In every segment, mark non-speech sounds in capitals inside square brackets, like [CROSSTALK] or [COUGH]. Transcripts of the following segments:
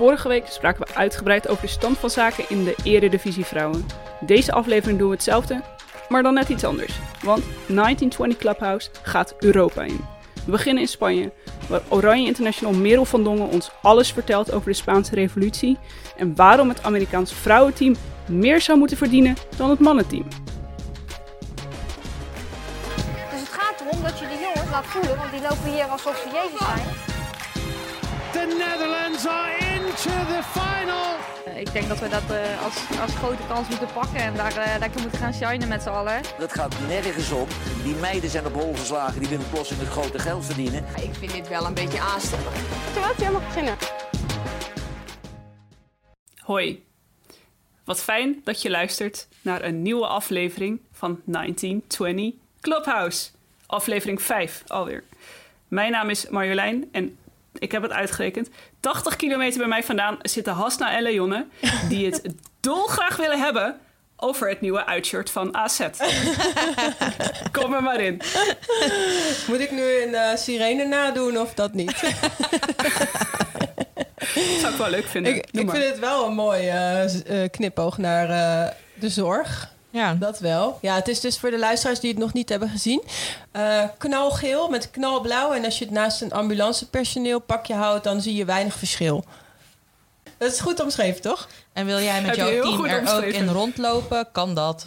Vorige week spraken we uitgebreid over de stand van zaken in de Eredivisie Vrouwen. Deze aflevering doen we hetzelfde, maar dan net iets anders. Want 1920 Clubhouse gaat Europa in. We beginnen in Spanje, waar Oranje International Merel van Dongen ons alles vertelt over de Spaanse revolutie en waarom het Amerikaanse vrouwenteam meer zou moeten verdienen dan het mannenteam. Dus het gaat erom dat je de jongens laat voelen, want die lopen hier alsof ze Jezus zijn. The Netherlands are into the final. Ik denk dat we dat eh, als, als grote kans moeten pakken en daar eh, lekker moeten gaan shinen met z'n allen. Dat gaat nergens om. Die meiden zijn op hol geslagen, die willen plotseling het grote geld verdienen. Ik vind dit wel een beetje aanstellig. Terwijl je helemaal beginnen. Hoi. Wat fijn dat je luistert naar een nieuwe aflevering van 1920 Clubhouse. Aflevering 5 alweer. Mijn naam is Marjolein en ik heb het uitgerekend. 80 kilometer bij mij vandaan zitten Hasna en Leonne... die het [LAUGHS] dolgraag willen hebben over het nieuwe uitshirt van AZ. [LAUGHS] Kom er maar in. Moet ik nu een eh, sirene nadoen of dat niet? Dat [LAUGHS] zou ik wel leuk vinden. ik vind het wel een mooi eh, eh, knipoog naar eh, de zorg. Ja. Dat wel. Ja, het is dus voor de luisteraars die het nog niet hebben gezien. eh, knalgeel met knalblauw. En als je het naast een ambulancepersoneel pakje houdt, dan zie je weinig verschil. Dat is goed omschreven, toch? En wil jij met jouw team er ook in rondlopen? Kan dat?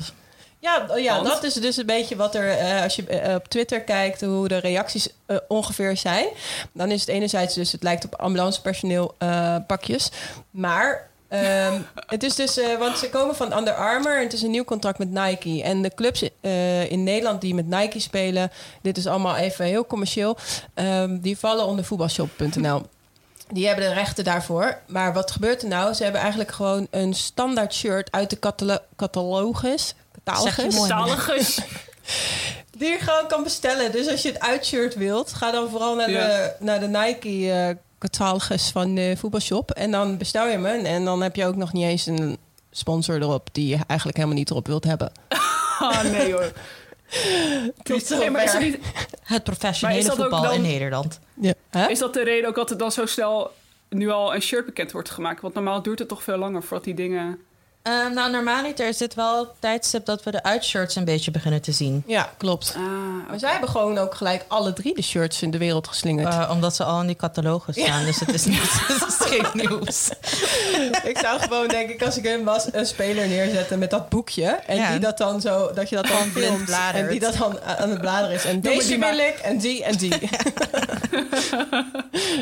Ja, oh ja Want? dat is dus een beetje wat er, eh, als je eh, op Twitter kijkt, hoe de reacties ongeveer zijn. Dan is het enerzijds dus, het lijkt op ambulancepersoneel eh, pakjes. Maar ehm, het is dus, eh, want ze komen van Under Armour en het is een nieuw contract met Nike. En de clubs eh, in Nederland die met Nike spelen, dit is allemaal even heel commercieel, ehm, die vallen onder voetbalshop.nl. Die hebben de rechten daarvoor. Maar wat gebeurt er nou? Ze hebben eigenlijk gewoon een standaard shirt uit de catalo- catalogus. Catalogus. [LAUGHS] Die je gewoon kan bestellen. Dus als je het uitshirt wilt, ga dan vooral naar, Ja. de, naar de Nike eh catalogus van de voetbalshop. En dan bestel je hem. En dan heb je ook nog niet eens een sponsor erop die je eigenlijk helemaal niet erop wilt hebben. Oh [LAUGHS] nee hoor. [LAUGHS] Nee, maar is, niet, Het Maar professionele voetbal dan- in Nederland. Ja. Is dat de reden ook dat er dan zo snel nu al een shirt bekend wordt gemaakt? Want normaal duurt het toch veel langer voordat die dingen... Eh, nou, normaliter is dit wel het tijdstip dat we de uitshirts een beetje beginnen te zien. Ja, klopt. Ah, Maar zij hebben gewoon ook gelijk alle drie de shirts in de wereld geslingerd. Eh, omdat ze al in die catalogus staan. Dus het is, niet, [LAUGHS] het is geen nieuws. ik zou gewoon, denk ik, als ik hem was, een speler neerzetten met dat boekje. En Ja. die dat dan zo, dat je dat dan filmt. bladert. En die dat dan aan het bladeren is. En deze wil ik, en die, en die. [LAUGHS]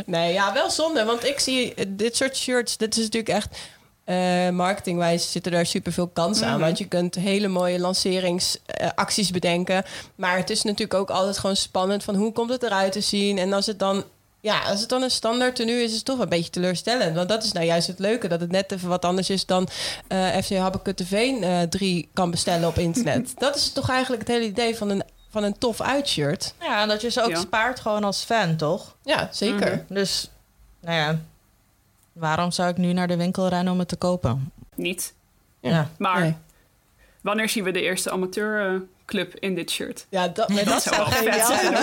nee, ja, wel zonde. Want ik zie dit soort shirts, dit is natuurlijk echt... eh, marketingwijs zitten daar superveel kansen aan. Want je kunt hele mooie lanceringsacties bedenken. Maar het is natuurlijk ook altijd gewoon spannend... van hoe komt het eruit te zien? En als het dan... Ja, als het dan een standaard tenue is, is het toch een beetje teleurstellend. Want dat is nou juist het leuke, dat het net even wat anders is dan eh, FC Habbekutteveen eh 3 kan bestellen op internet. [LAUGHS] dat is toch eigenlijk het hele idee van een, van een tof uitshirt. Ja, en dat je ze ook Ja. spaart gewoon als fan, toch? Ja, zeker. Dus, nou ja, waarom zou ik nu naar de winkel rennen om het te kopen? niet. Ja. Maar Nee. wanneer zien we de eerste amateurclub in dit shirt? Ja, dat, maar dat, zou zou wel vet zijn, [LAUGHS]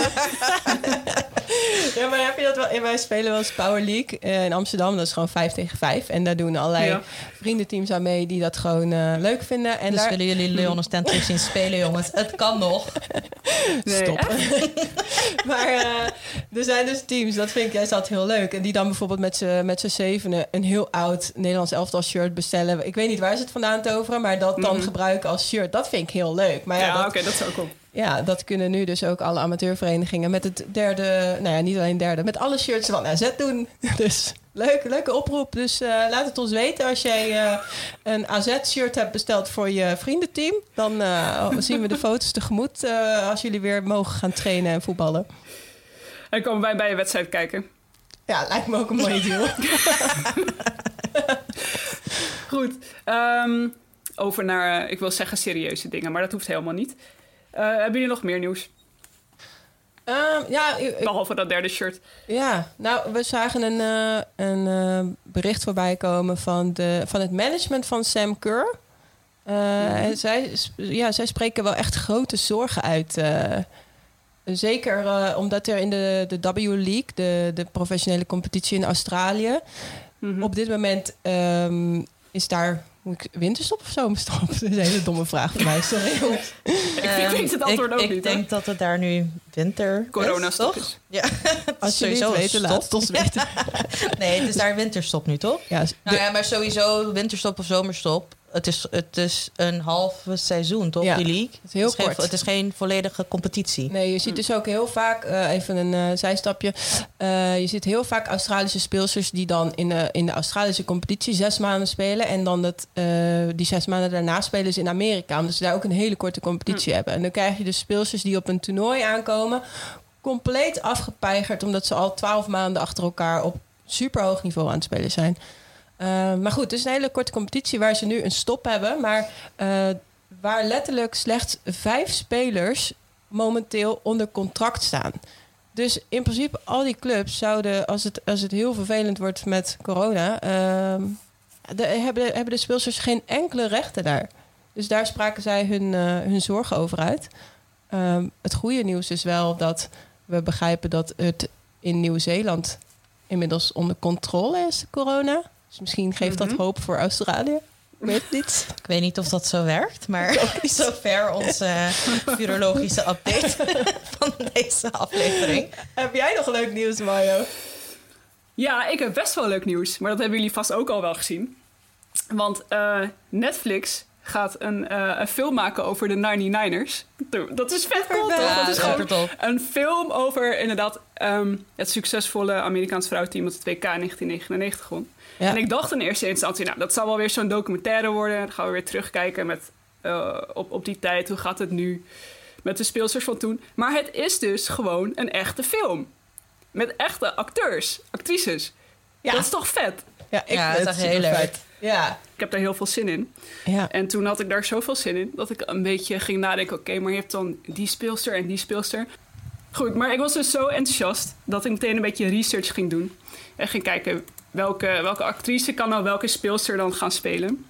ja, maar heb je dat wel? Wij spelen wel eens Power League eh, in Amsterdam. Dat is gewoon 5 tegen 5. En daar doen allerlei Ja. vriendenteams aan mee die dat gewoon eh, leuk vinden. En Dus daar, willen jullie Leon terug zien spelen, jongens? [LAUGHS] Het kan nog. Nee, Stop. [LAUGHS] maar eh, er zijn dus teams, dat vind ik juist altijd heel leuk. En die dan bijvoorbeeld met z'n met zevenen een heel oud Nederlands elftal shirt bestellen. Ik weet niet waar ze het vandaan toveren, maar dat dan gebruiken als shirt. Dat vind ik heel leuk. Maar ja, Ja, dat, dat zou ook ja, dat kunnen nu dus ook alle amateurverenigingen met het derde, nou ja, niet alleen derde, met alle shirts van AZ doen. [LAUGHS] Dus leuk, leuke oproep. Dus eh, laat het ons weten als jij eh, een AZ-shirt hebt besteld voor je vriendenteam. Dan eh, [LAUGHS] zien we de foto's tegemoet als jullie weer mogen gaan trainen en voetballen. En komen wij bij een wedstrijd kijken. Ja, lijkt me ook een mooie [LAUGHS] deal. Goed. ehm, over naar, eh, ik wil zeggen serieuze dingen, maar dat hoeft helemaal niet. Eh, hebben jullie nog meer nieuws? Ehm, ja, ik- Behalve dat derde shirt. ja, nou, we zagen een, eh, een bericht voorbij komen van, de, van het management van Sam Kerr. Eh, en zij, ja, zij spreken wel echt grote zorgen uit. zeker omdat er in de, de W League, de, de professionele competitie in Australië, Mhm. Op dit moment ehm, is daar moet ik, winterstop of zomerstop? [LAUGHS] Dat is een hele domme vraag voor mij. Sorry. [LAUGHS] Ik vind- weet het antwoord ik, ook ik niet, hoor. denk dat het daar nu winter Corona is, stop toch? is. Ja, [LAUGHS] Als het Sowieso weten, stop. laat het ons weten. nee, het is daar winterstop nu, toch? Ja, de- Nou ja, maar sowieso winterstop of zomerstop. Het is, het is een half seizoen, toch, Ja, die league? het is heel het geen, kort. het is geen volledige competitie. Nee, je ziet dus ook heel vaak, eh, even een eh, zijstapje. Eh, je ziet heel vaak Australische speelsters die dan in de, in de Australische competitie zes maanden spelen. En dan dat, eh, die zes maanden daarna spelen ze in Amerika. Omdat ze daar ook een hele korte competitie hebben. En dan krijg je dus speelsters die op een toernooi aankomen. Compleet afgepeigerd, omdat ze al twaalf maanden achter elkaar op superhoog niveau aan het spelen zijn. Eh, maar goed, het is een hele korte competitie waar ze nu een stop hebben. Maar eh, waar letterlijk slechts vijf spelers momenteel onder contract staan. Dus in principe al die clubs zouden, als het, als het heel vervelend wordt met corona, ehm, de, hebben, hebben de speelsters geen enkele rechten daar. Dus daar spraken zij hun, eh, hun zorgen over uit. Ehm, het goede nieuws is wel dat we begrijpen dat het in Nieuw-Zeeland inmiddels onder controle is, corona. Dus misschien geeft dat hoop voor Australië. Ik weet het niet. Ik weet niet of dat zo werkt, maar [LAUGHS] zover onze virologische update [LAUGHS] van deze aflevering. Heb jij nog leuk nieuws, Mario? Ja, ik heb best wel leuk nieuws. Maar dat hebben jullie vast ook al wel gezien. Want eh, Netflix gaat een, eh, een film maken over de 99ers. Dat is vet cool, toch? Dat is super gewoon een film over inderdaad ehm, het succesvolle Amerikaans vrouwenteam... dat het WK in 1999 won. Ja. En ik dacht in eerste instantie, nou, dat zal wel weer zo'n documentaire worden. Dan gaan we weer terugkijken met, eh, op, op die tijd. Hoe gaat het nu met de speelsters van toen? Maar het is dus gewoon een echte film. Met echte acteurs, actrices. Ja. Dat is toch vet? Ja, ik Ja, vind dat is super heel leuk. vet. Ja. Ik heb daar heel veel zin in. Ja. En toen had ik daar zoveel zin in dat ik een beetje ging nadenken: oké, maar je hebt dan die speelster en die speelster. Goed, maar ik was dus zo enthousiast dat ik meteen een beetje research ging doen. En ging kijken welke, welke actrice kan nou welke speelster dan gaan spelen.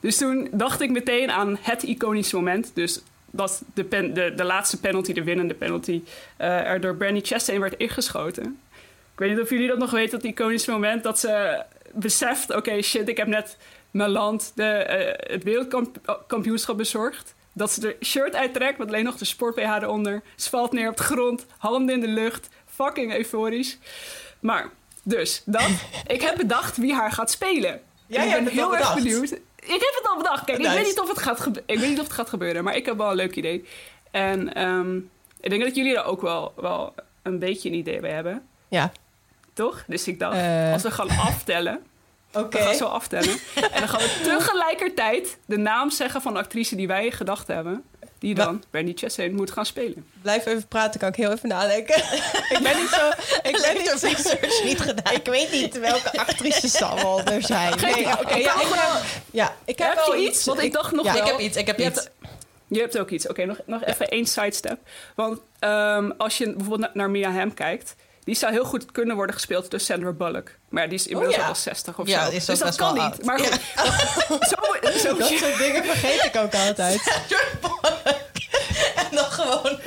Dus toen dacht ik meteen aan het iconische moment. Dus dat de, de, de laatste penalty, de winnende penalty, eh, er door Brandy Chastain werd ingeschoten. Ik weet niet of jullie dat nog weten, dat iconische moment dat ze beseft... oké, shit, ik heb net mijn land de, eh, het wereldkampioenschap bezorgd. Dat ze de shirt uittrekt met alleen nog de sport-BH eronder. Ze valt neer op de grond, handen in de lucht. Fucking euforisch. Maar, dus, dat. [LAUGHS] ik heb bedacht wie haar gaat spelen. Jij ik ben heel erg benieuwd. Ik heb het al bedacht. Kijk, ik, weet niet of het gaat ik weet niet of het gaat gebeuren, maar ik heb wel een leuk idee. En ehm, ik denk dat jullie er ook wel, wel een beetje een idee bij hebben. Ja. Toch? Dus ik dacht, Eh. als we gaan aftellen, Oké. we gaan zo aftellen. en dan gaan we [LAUGHS] tegelijkertijd de naam zeggen van de actrice die wij gedacht hebben. Die dan Brandy Chastain moet gaan spelen. Blijf even praten, kan ik heel even nadenken. [LAUGHS] ik ben niet zo... [LAUGHS] Ik ben niet zo... research niet gedaan. Ik weet niet welke actrices allemaal er zijn. Nee, oké, Ik ja, ik wel- ja, ik heb Heb wel je iets? Want ik dacht nog ja, wel... Ik heb iets, ik heb Je iets. hebt- Je hebt ook iets. Oké, nog, nog even één sidestep. Want ehm, als je bijvoorbeeld na- naar Mia Hamm kijkt... die zou heel goed kunnen worden gespeeld door Sandra Bullock. Maar ja, die is inmiddels ja. al wel 60 of Ja, zo. dus dat kan niet. oud. Maar goed, [LAUGHS] zo, zo, Dat soort dingen vergeet ik ook altijd. En dan gewoon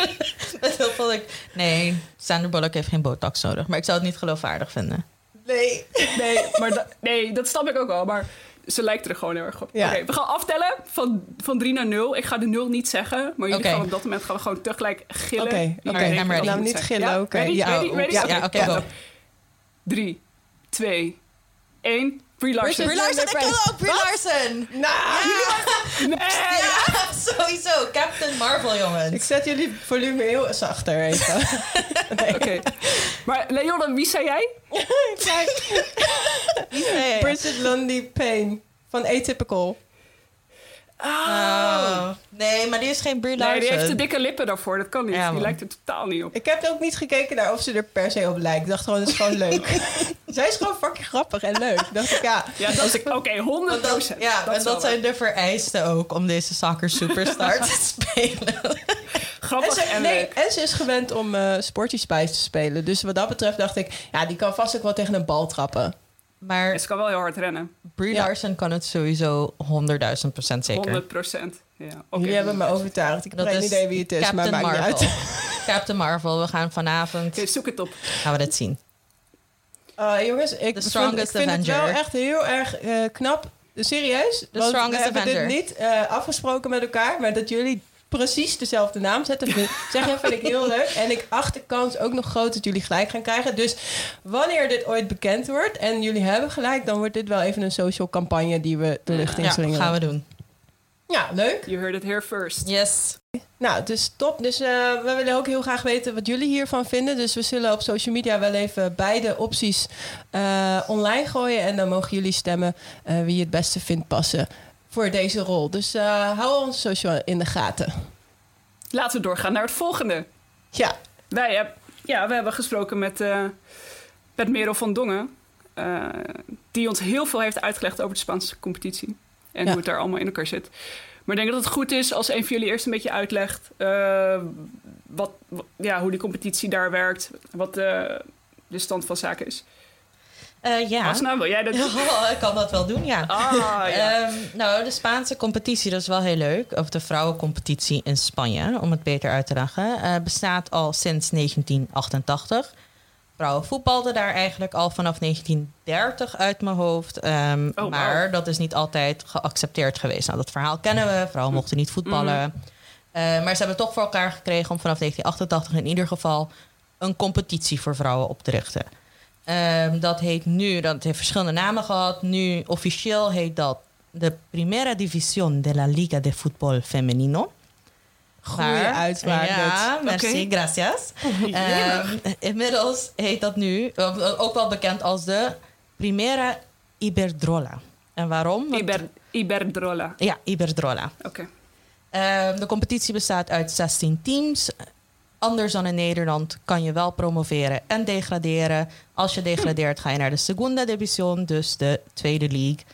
met heel veel... ik- Nee, Sandra Bullock heeft geen botox nodig. Maar ik zou het niet geloofwaardig vinden. Nee. Nee, maar da- nee, dat snap ik ook wel. Maar ze lijkt er gewoon heel erg op. Ja. Oké, we gaan aftellen van, van 3 naar 0. Ik ga de 0 niet zeggen. Maar jullie gaan op dat moment gaan we gewoon tegelijk gillen. Oké, Wie oké. moet niet gillen, Ja? oké. Ja, Ready? oh, Ready? ja, ja, oké, go. 3, 2, 1. Brie Larson. Brie Larson, ik wil ook Brie Larson! Nou, Nee! Ja, sowieso. Captain Marvel, jongens. ik zet jullie volume heel zachter even. [LAUGHS] Oké. Maar Leona, wie zei jij? [LAUGHS] Kijk, Nee. Bridget Lundy Payne van Atypical. Oh. Nee, maar die is geen Brie Larson. Nee, die heeft te dikke lippen daarvoor. Dat kan niet. Ja, die lijkt er totaal niet op. Ik heb ook niet gekeken naar of ze er per se op lijkt. Ik dacht gewoon, het is gewoon leuk. [LAUGHS] Zij is gewoon fucking grappig en leuk. Dacht ik, ja. Ja, dat is... Oké, 100 Want dat, ja, en dat zijn de vereisten ook om deze soccer superstar te [LAUGHS] spelen. En Grappig ze, en nee, leuk. en ze is gewend om eh Sporty Spice te spelen. Dus wat dat betreft dacht ik, ja, die kan vast ook wel tegen een bal trappen. Maar Ze kan wel heel hard rennen. Brie Ja. Larson kan het sowieso 100.000 procent zeker. 100 procent. Ja, oké. Jullie hebben me overtuigd. Ik heb Dat geen idee wie het is, Captain maar maakt Marvel. niet uit. [LAUGHS] Captain Marvel, we gaan vanavond Oké, zoek het op. gaan we dit zien. Uh, jongens, ik The vind, ik vind het wel Avenger. echt heel erg eh, knap. Serieus? The want strongest we hebben Avenger. dit niet eh, afgesproken met elkaar, maar dat jullie precies dezelfde naam zetten, vind, [LAUGHS] zeg je, vind ik heel leuk. En ik acht de kans ook nog groot dat jullie gelijk gaan krijgen. Dus wanneer dit ooit bekend wordt en jullie hebben gelijk, dan wordt dit wel even een social campagne die we de lucht in Ja, slingeren. gaan we doen. Ja, leuk. You heard it here first. Yes. Nou, dus top. Dus eh, we willen ook heel graag weten wat jullie hiervan vinden. Dus we zullen op social media wel even beide opties eh, online gooien. En dan mogen jullie stemmen eh, wie je het beste vindt passen voor deze rol. Dus eh, hou ons social in de gaten. Laten we doorgaan naar het volgende. Ja, Wij heb, ja, we hebben gesproken met, eh met Merel van Dongen. eh, die ons heel veel heeft uitgelegd over de Spaanse competitie. En Ja. hoe het daar allemaal in elkaar zit. Maar ik denk dat het goed is als een van jullie eerst een beetje uitlegt... wat, wat- ja, hoe die competitie daar werkt. Wat de, de stand van zaken is. Eh, ja. Asna, wil jij dat [LAUGHS] doen? Ja, ik kan dat wel doen, ja. Ah, ja. Ehm, nou, de Spaanse competitie, dat is wel heel leuk. Of de vrouwencompetitie in Spanje, om het beter uit te leggen. eh, bestaat al sinds 1988. Vrouwen voetbalden daar eigenlijk al vanaf 1930 uit mijn hoofd. Ehm, wauw. maar dat is niet altijd geaccepteerd geweest. Nou, dat verhaal kennen we. Vrouwen mochten niet voetballen. Eh, maar ze hebben toch voor elkaar gekregen om vanaf 1988 in ieder geval een competitie voor vrouwen op te richten. Ehm, dat heet nu, dat heeft verschillende namen gehad. Nu officieel heet dat de Primera División de la Liga de Fútbol Femenino. Maar- uitspraak. Ja, merci, gracias. [LAUGHS] Ehm, inmiddels heet dat nu, ook wel bekend als de Primera Iberdrola. En waarom? Want- Iber, Iberdrola. Ja, Iberdrola. Oké. Ehm, de competitie bestaat uit 16 teams. Anders dan in Nederland kan je wel promoveren en degraderen. Als je degradeert ga je naar de Segunda División, dus de tweede league.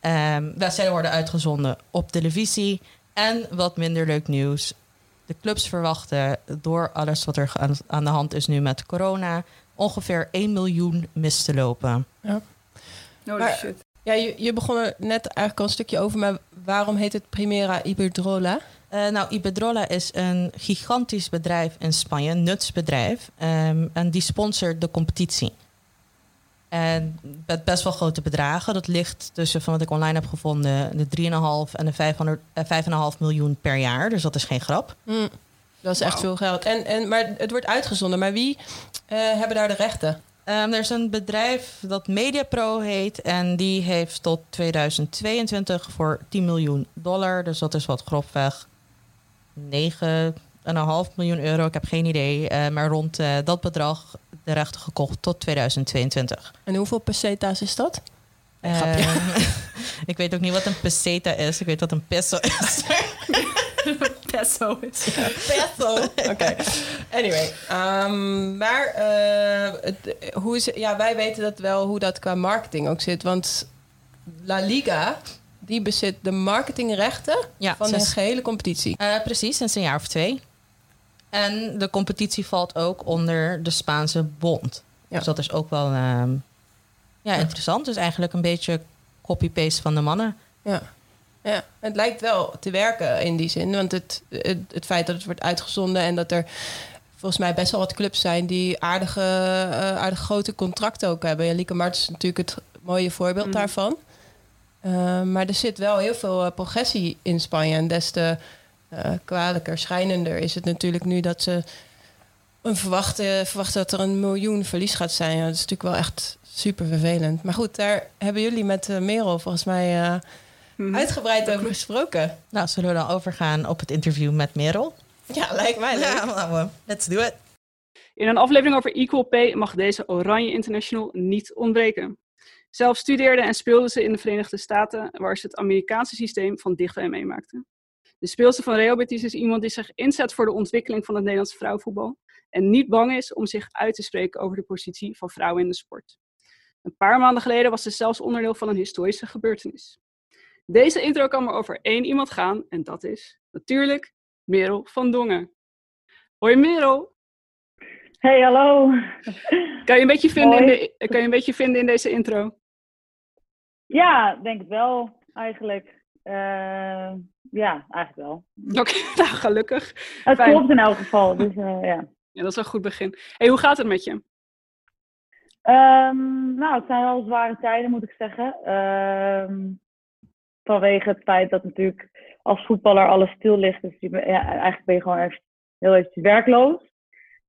Ehm wedstrijden worden uitgezonden op televisie. En wat minder leuk nieuws. De clubs verwachten door alles wat er aan, de hand is nu met corona... ongeveer 1 miljoen mis te lopen. Holy Maar- shit. Ja, je, je begon er net eigenlijk al een stukje over, maar waarom heet het Primera Iberdrola? Eh, nou, Iberdrola is een gigantisch bedrijf in Spanje, een nutsbedrijf. Ehm, en die sponsort de competitie. En met best wel grote bedragen. Dat ligt tussen, van wat ik online heb gevonden, de 3,5 en de 500, eh, 5,5 miljoen per jaar. Dus dat is geen grap. Hm, dat is echt veel geld. En, en, maar het wordt uitgezonden. Maar wie eh, hebben daar de rechten? Ehm, er is een bedrijf dat MediaPro heet. En die heeft tot 2022 voor 10 miljoen dollar. Dus dat is wat grofweg 9,5 miljoen euro. Ik heb geen idee. eh, maar rond eh, dat bedrag de rechten gekocht tot 2022. En hoeveel peseta's is dat? Ehm, [LAUGHS] ik weet ook niet wat een peseta is. Ik weet wat een peso is. [LAUGHS] Peso is. Peso. [LAUGHS] Oké. Anyway. ehm, maar eh, het, hoe is, ja, wij weten dat wel hoe dat qua marketing ook zit. Want La Liga, die bezit de marketingrechten Ja, van de gehele competitie. Eh, precies, sinds een jaar of twee. En de competitie valt ook onder de Spaanse bond. Ja. Dus dat is ook wel ehm, ja, interessant. Dus eigenlijk een beetje copy-paste van de mannen. Ja. ja, het lijkt wel te werken in die zin. Want het, het, het feit dat het wordt uitgezonden en dat er volgens mij best wel wat clubs zijn die aardige, eh, aardig grote contracten ook hebben. Ja, Lieke Martens is natuurlijk het mooie voorbeeld Mhm. daarvan. Eh, maar er zit wel heel veel eh, progressie in Spanje. En des te eh, kwalijker, schijnender is het natuurlijk nu dat ze een verwachten, verwachten dat er een miljoen verlies gaat zijn. Ja, dat is natuurlijk wel echt super vervelend. Maar goed, daar hebben jullie met eh, Merel volgens mij eh, Mhm. uitgebreid over gesproken. Nou, zullen we dan overgaan op het interview met Merel? Ja, lijkt mij leuk. Ja, nou, let's do it. In een aflevering over Equal Pay mag deze Oranje International niet ontbreken. Zelf studeerde en speelde ze in de Verenigde Staten, waar ze het Amerikaanse systeem van dichtbij meemaakte. De speelster van Real Betis is iemand die zich inzet voor de ontwikkeling van het Nederlandse vrouwenvoetbal en niet bang is om zich uit te spreken over de positie van vrouwen in de sport. Een paar maanden geleden was ze zelfs onderdeel van een historische gebeurtenis. Deze intro kan maar over één iemand gaan en dat is natuurlijk Merel van Dongen. Hoi Merel! Hey, hallo. Kan je een beetje vinden, in, de, kan je een beetje vinden in deze intro? Ja, denk het wel, eigenlijk. Eh, ja, eigenlijk wel. [LAUGHS] Oké, nou gelukkig. Het Fijn. klopt in elk geval, dus eh, ja. Ja, dat is een goed begin. hey, hoe gaat het met je? Ehm, nou, het zijn wel zware tijden, moet ik zeggen. Ehm, vanwege het feit dat natuurlijk als voetballer alles stil ligt. Dus je ja, eigenlijk ben je gewoon echt heel eventjes werkloos.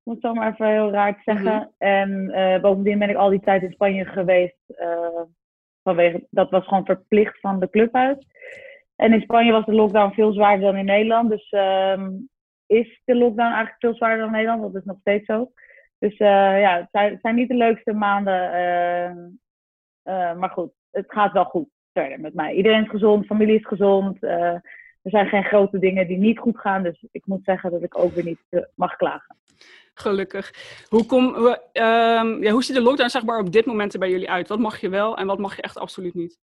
Om het zo maar even heel raar te zeggen. Mhm. En eh, bovendien ben ik al die tijd in Spanje geweest. eh, vanwege, dat was gewoon verplicht van de club uit. En in Spanje was de lockdown veel zwaarder dan in Nederland. Dus ehm, is de lockdown eigenlijk veel zwaarder dan Nederland. Dat is nog steeds zo. Dus eh, ja, het zijn, zijn niet de leukste maanden. eh, eh, maar goed, het gaat wel goed verder met mij. Iedereen is gezond, familie is gezond. eh, er zijn geen grote dingen die niet goed gaan. Dus ik moet zeggen dat ik ook weer niet mag klagen. Gelukkig. Hoe, kom, we- ehm, ja, hoe ziet de lockdown zeg maar, op dit moment er bij jullie uit? Wat mag je wel en wat mag je echt absoluut niet?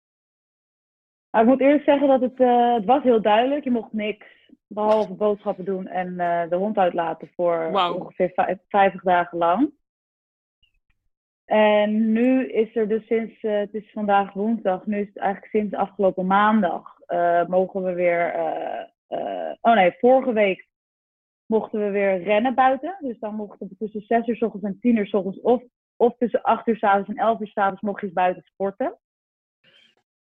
Maar ik moet eerlijk zeggen dat het, eh, het was heel duidelijk. Je mocht niks behalve boodschappen doen en eh, de hond uitlaten voor ongeveer vijf- 50 dagen lang. En nu is er dus sinds, eh, het is vandaag woensdag, nu is het eigenlijk sinds afgelopen maandag, mogen we weer, oh nee, vorige week mochten we weer rennen buiten. Dus dan mochten we tussen 6 uur s ochtends en 10 uur s ochtends of, of tussen 8 uur s avonds en 11 uur s avonds mocht je eens buiten sporten.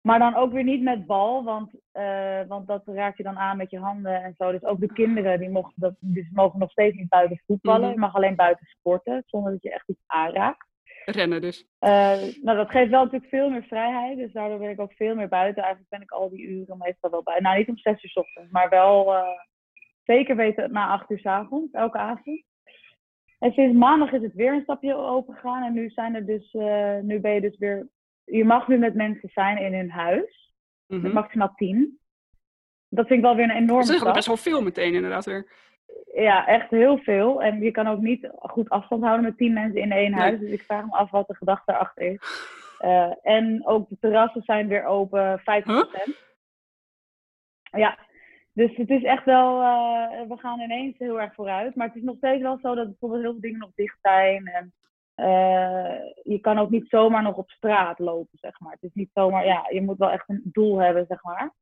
Maar dan ook weer niet met bal, want, eh, want dat raak je dan aan met je handen en zo. Dus ook de kinderen die mochten, dat, dus mogen nog steeds niet buiten voetballen. Mhm. Je mag alleen buiten sporten, zonder dat je echt iets aanraakt. Rennen dus. Eh, nou, dat geeft wel natuurlijk veel meer vrijheid. Dus daardoor ben ik ook veel meer buiten. Eigenlijk ben ik al die uren meestal wel buiten. Nou, niet om zes uur 's ochtends, maar wel eh, zeker weten na acht uur 's avonds, elke avond. En sinds maandag is het weer een stapje open gegaan. En nu zijn er dus, eh, nu ben je dus weer, je mag nu met mensen zijn in hun huis. Mhm. Met maximaal tien. Dat vind ik wel weer een enorme Dus dat is stap. best wel veel meteen inderdaad weer. Ja, echt heel veel. En je kan ook niet goed afstand houden met tien mensen in één Nee. huis. Dus ik vraag me af wat de gedachte erachter is. Eh, en ook de terrassen zijn weer open, 50%. Ja, dus het is echt wel, eh, we gaan ineens heel erg vooruit. Maar het is nog steeds wel zo dat bijvoorbeeld heel veel dingen nog dicht zijn. En eh, je kan ook niet zomaar nog op straat lopen, zeg maar. Het is niet zomaar, ja, je moet wel echt een doel hebben, zeg maar.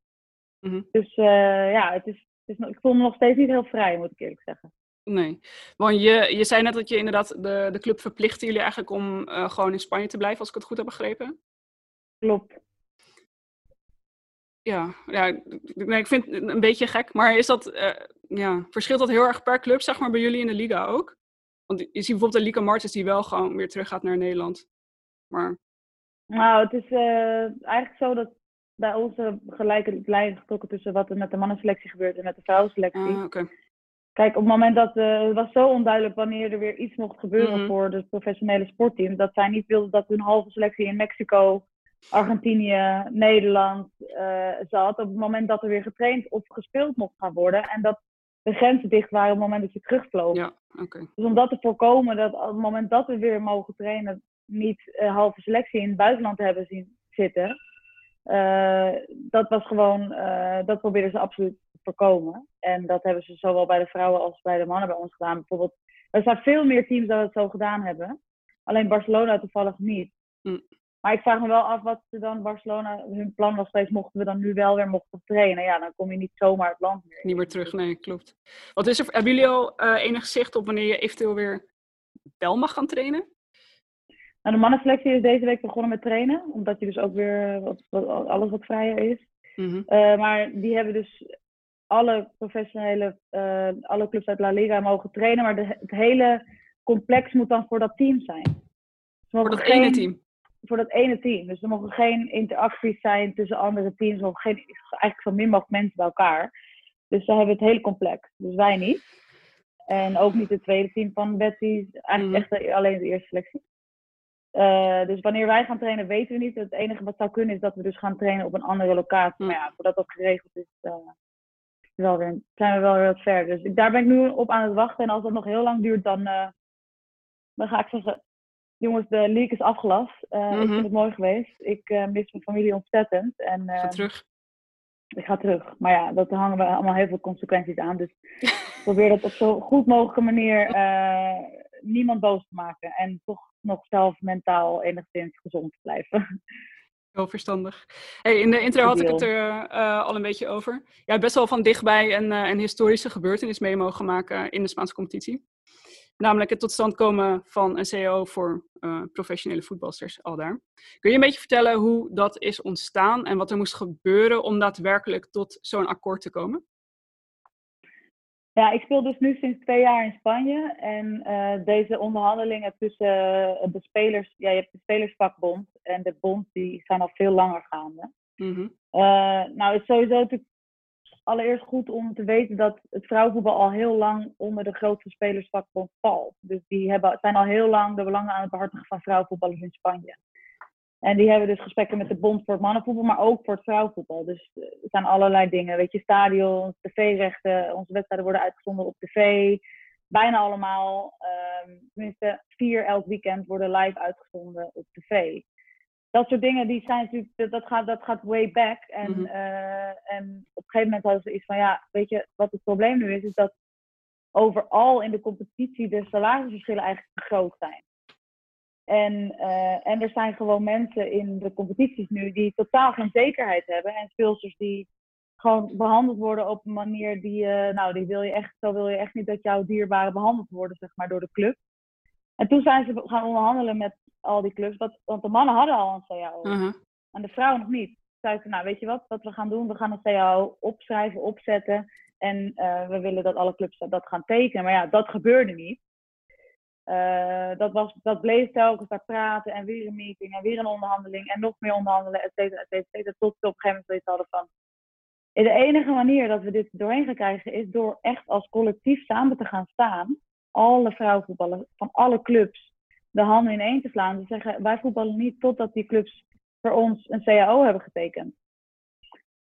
Mhm. Dus eh, ja, het is, het is, ik voel me nog steeds niet heel vrij, moet ik eerlijk zeggen. Nee. Want je, je zei net dat je inderdaad de, de club verplichtte jullie eigenlijk om gewoon in Spanje te blijven, als ik het goed heb begrepen. Klopt. Ja, ja nee, ik vind het een beetje gek. Maar is dat, eh, ja, verschilt dat heel erg per club, zeg maar, bij jullie in de liga ook? Want je ziet bijvoorbeeld de Liga Martens die wel gewoon weer terug gaat naar Nederland. Maar, Nou, het is eh, eigenlijk zo dat bij ons gelijke lijn getrokken tussen wat er met de mannenselectie gebeurt en met de vrouwenselectie. ah. Kijk, op het moment dat eh, het was zo onduidelijk wanneer er weer iets mocht gebeuren Mhm. voor de professionele sportteams, dat zij niet wilden dat hun halve selectie in Mexico, Argentinië, Nederland eh, zat. Op het moment dat er weer getraind of gespeeld mocht gaan worden en dat de grenzen dicht waren op het moment dat je terugvloog. Ja, oké. Dus om dat te voorkomen dat op het moment dat we weer mogen trainen, niet eh, halve selectie in het buitenland hebben zien zitten. eh, dat was gewoon, dat probeerden ze absoluut te voorkomen. En dat hebben ze zowel bij de vrouwen als bij de mannen bij ons gedaan. Bijvoorbeeld, er zijn veel meer teams dat het zo gedaan hebben. Alleen Barcelona toevallig niet. Hm. Maar ik vraag me wel af wat ze dan Barcelona, hun plan was geweest, mochten we dan nu wel weer mochten trainen. Ja, dan kom je niet zomaar het land meer. Niet meer terug, nee, klopt. Wat is er, hebben jullie al eh, enig zicht op wanneer je eventueel weer wel mag gaan trainen? Nou, de mannenselectie is deze week begonnen met trainen. Omdat je dus ook weer wat, wat- alles wat vrijer is. Mhm. Eh, maar die hebben dus alle professionele, eh, alle clubs uit La Liga mogen trainen. Maar de, het hele complex moet dan voor dat team zijn. Voor dat ene geen- team. Voor dat ene team. Dus er mogen geen interacties zijn tussen andere teams. Er mogen geen, eigenlijk zo min mogelijk mensen bij elkaar. Dus ze hebben het hele complex. Dus wij niet. En ook niet het tweede team van Betty. Eigenlijk Mhm. echt alleen de eerste selectie. Eh, dus wanneer wij gaan trainen, weten we niet. Het enige wat zou kunnen is dat we dus gaan trainen op een andere locatie. Mm. Maar ja, voordat dat geregeld is, eh, is wel weer, zijn we wel weer wat ver. Dus ik, daar ben ik nu op aan het wachten. En als dat nog heel lang duurt, dan, eh, dan ga ik zeggen... Jongens, de league is afgelast. Eh, Ik Mhm. vind het mooi geweest. Ik eh, mis mijn familie ontzettend. En, Ga eh, terug. ik ga terug. Maar ja, dat hangen we allemaal heel veel consequenties aan. Dus [LAUGHS] ik probeer dat op zo goed mogelijke manier eh, niemand boos te maken. En toch nog zelf mentaal enigszins gezond te blijven. Heel verstandig. Hey, in de intro had ik het er al een beetje over. Ja, hebt best wel van dichtbij een, een historische gebeurtenis mee mogen maken in de Spaanse competitie. Namelijk het tot stand komen van een CAO voor uh, professionele voetbalsters al daar. Kun je een beetje vertellen hoe dat is ontstaan en wat er moest gebeuren om daadwerkelijk tot zo'n akkoord te komen? Ja, ik speel dus nu sinds twee jaar in Spanje. En uh, deze onderhandelingen tussen uh, de spelers, ja, je hebt de spelersvakbond en de bond, die zijn al veel langer gaande. Mm -hmm. uh, nou, het is sowieso natuurlijk allereerst goed om te weten dat het vrouwenvoetbal al heel lang onder de grootste spelersvakbond valt. Dus die hebben, zijn al heel lang de belangen aan het behartigen van vrouwenvoetballers in Spanje. En die hebben dus gesprekken met de bond voor het mannenvoetbal, maar ook voor het vrouwenvoetbal. Dus er zijn allerlei dingen. Weet je, stadions, tv-rechten, onze wedstrijden worden uitgezonden op tv. Bijna allemaal, um, tenminste vier elk weekend worden live uitgezonden op tv. Dat soort dingen, die zijn natuurlijk, dat gaat, dat gaat way back. En, Mhm. uh, en op een gegeven moment hadden ze iets van, ja, weet je, wat het probleem nu is, is dat overal in de competitie de salarisverschillen eigenlijk te groot zijn. En, uh, en er zijn gewoon mensen in de competities nu die totaal geen zekerheid hebben. En speelsters die gewoon behandeld worden op een manier die, uh, nou, die wil je echt, zo wil je echt niet dat jouw dierbaren behandeld worden, zeg maar, door de club. En toen zijn ze gaan onderhandelen met al die clubs, wat, want de mannen hadden al een CAO. Uh -huh. En de vrouwen nog niet. Zeiden ze, nou, weet je wat, wat we gaan doen? We gaan een CAO opschrijven, opzetten. En uh, we willen dat alle clubs dat gaan tekenen. Maar ja, dat gebeurde niet. Uh, dat, was, dat bleef telkens daar praten en weer een meeting en weer een onderhandeling en nog meer onderhandelen, et cetera, et cetera, et cetera tot we op een gegeven moment hadden van. De enige manier dat we dit doorheen gaan krijgen is door echt als collectief samen te gaan staan. Alle vrouwenvoetballers van alle clubs de handen ineen te slaan. Te zeggen, wij voetballen niet totdat die clubs voor ons een CAO hebben getekend.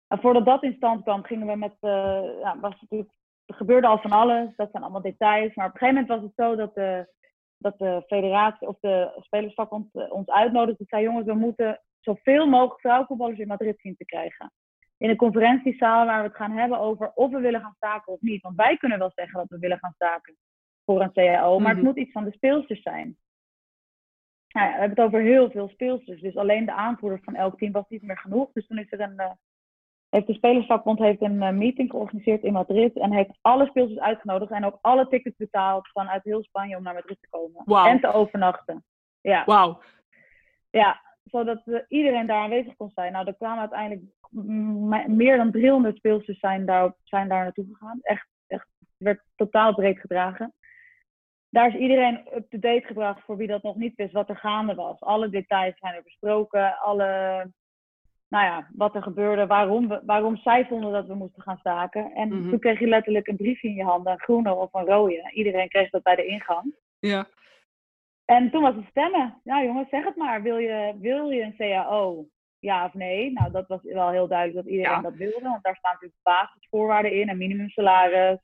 En voordat dat in stand kwam, gingen we met, uh, ja, was natuurlijk, er gebeurde al van alles, dat zijn allemaal details. Maar op een gegeven moment was het zo dat de, dat de federatie of de spelersvakbond ons uitnodigde. zei, jongens, we moeten zoveel mogelijk vrouwenvoetballers in Madrid zien te krijgen. In een conferentiezaal waar we het gaan hebben over of we willen gaan staken of niet. Want wij kunnen wel zeggen dat we willen gaan staken voor een CAO, maar mm -hmm. het moet iets van de speelsters zijn. Nou ja, we hebben het over heel veel speelsters. Dus alleen de aanvoerder van elk team was niet meer genoeg. Dus toen is er een, uh, heeft de Spelersvakbond heeft een uh, meeting georganiseerd in Madrid. En heeft alle speelsters uitgenodigd. En ook alle tickets betaald vanuit heel Spanje om naar Madrid te komen. Wow. En te overnachten. Ja. Wauw. Ja, zodat uh, iedereen daar aanwezig kon zijn. Nou, er kwamen uiteindelijk meer dan 300 speelsters zijn daar, zijn daar naartoe gegaan. Echt, echt, het werd totaal breed gedragen daar is iedereen up-to-date gebracht voor wie dat nog niet wist wat er gaande was. Alle details zijn er besproken, alle, nou ja, wat er gebeurde, waarom, we, waarom zij vonden dat we moesten gaan staken. En Mhm. mm -hmm. toen kreeg je letterlijk een briefje in je handen, een groene of een rode. Iedereen kreeg dat bij de ingang. Ja. En toen was het stemmen. Ja jongens, zeg het maar. Wil je, wil je een CAO? Ja of nee? Nou, dat was wel heel duidelijk dat iedereen Ja. dat wilde. Want daar staan natuurlijk basisvoorwaarden in. Een minimumsalaris.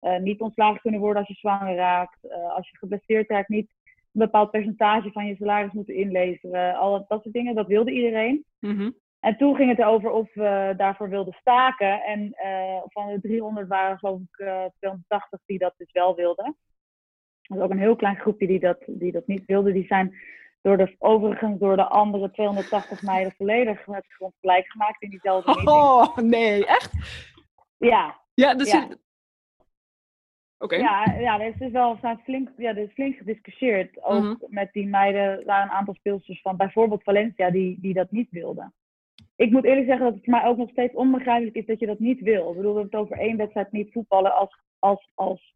Uh, niet ontslagen kunnen worden als je zwanger raakt. Uh, als je geblesseerd raakt, niet een bepaald percentage van je salaris moeten inleveren. Al dat, soort dingen, dat wilde iedereen. Mhm. En toen ging het erover of we daarvoor wilden staken. En uh, van de 300 waren geloof ik uh, 280 die dat dus wel wilden. Er was ook een heel klein groepje die dat, die dat niet wilde. Die zijn door de, overigens door de andere 280 meiden volledig met grond gelijk gemaakt in diezelfde [LAUGHS] meeting. Oh, nee, echt? Ja, Ja, dus... Ja. Oké. Ja, ja, er is dus wel zijn flink, ja, er is flink gediscussieerd. Ook Mhm. met die meiden, waren een aantal speelsters van bijvoorbeeld Valencia die, die dat niet wilden. Ik moet eerlijk zeggen dat het voor mij ook nog steeds onbegrijpelijk is dat je dat niet wil. Ik bedoel, we hebben het over één wedstrijd niet voetballen als, als, als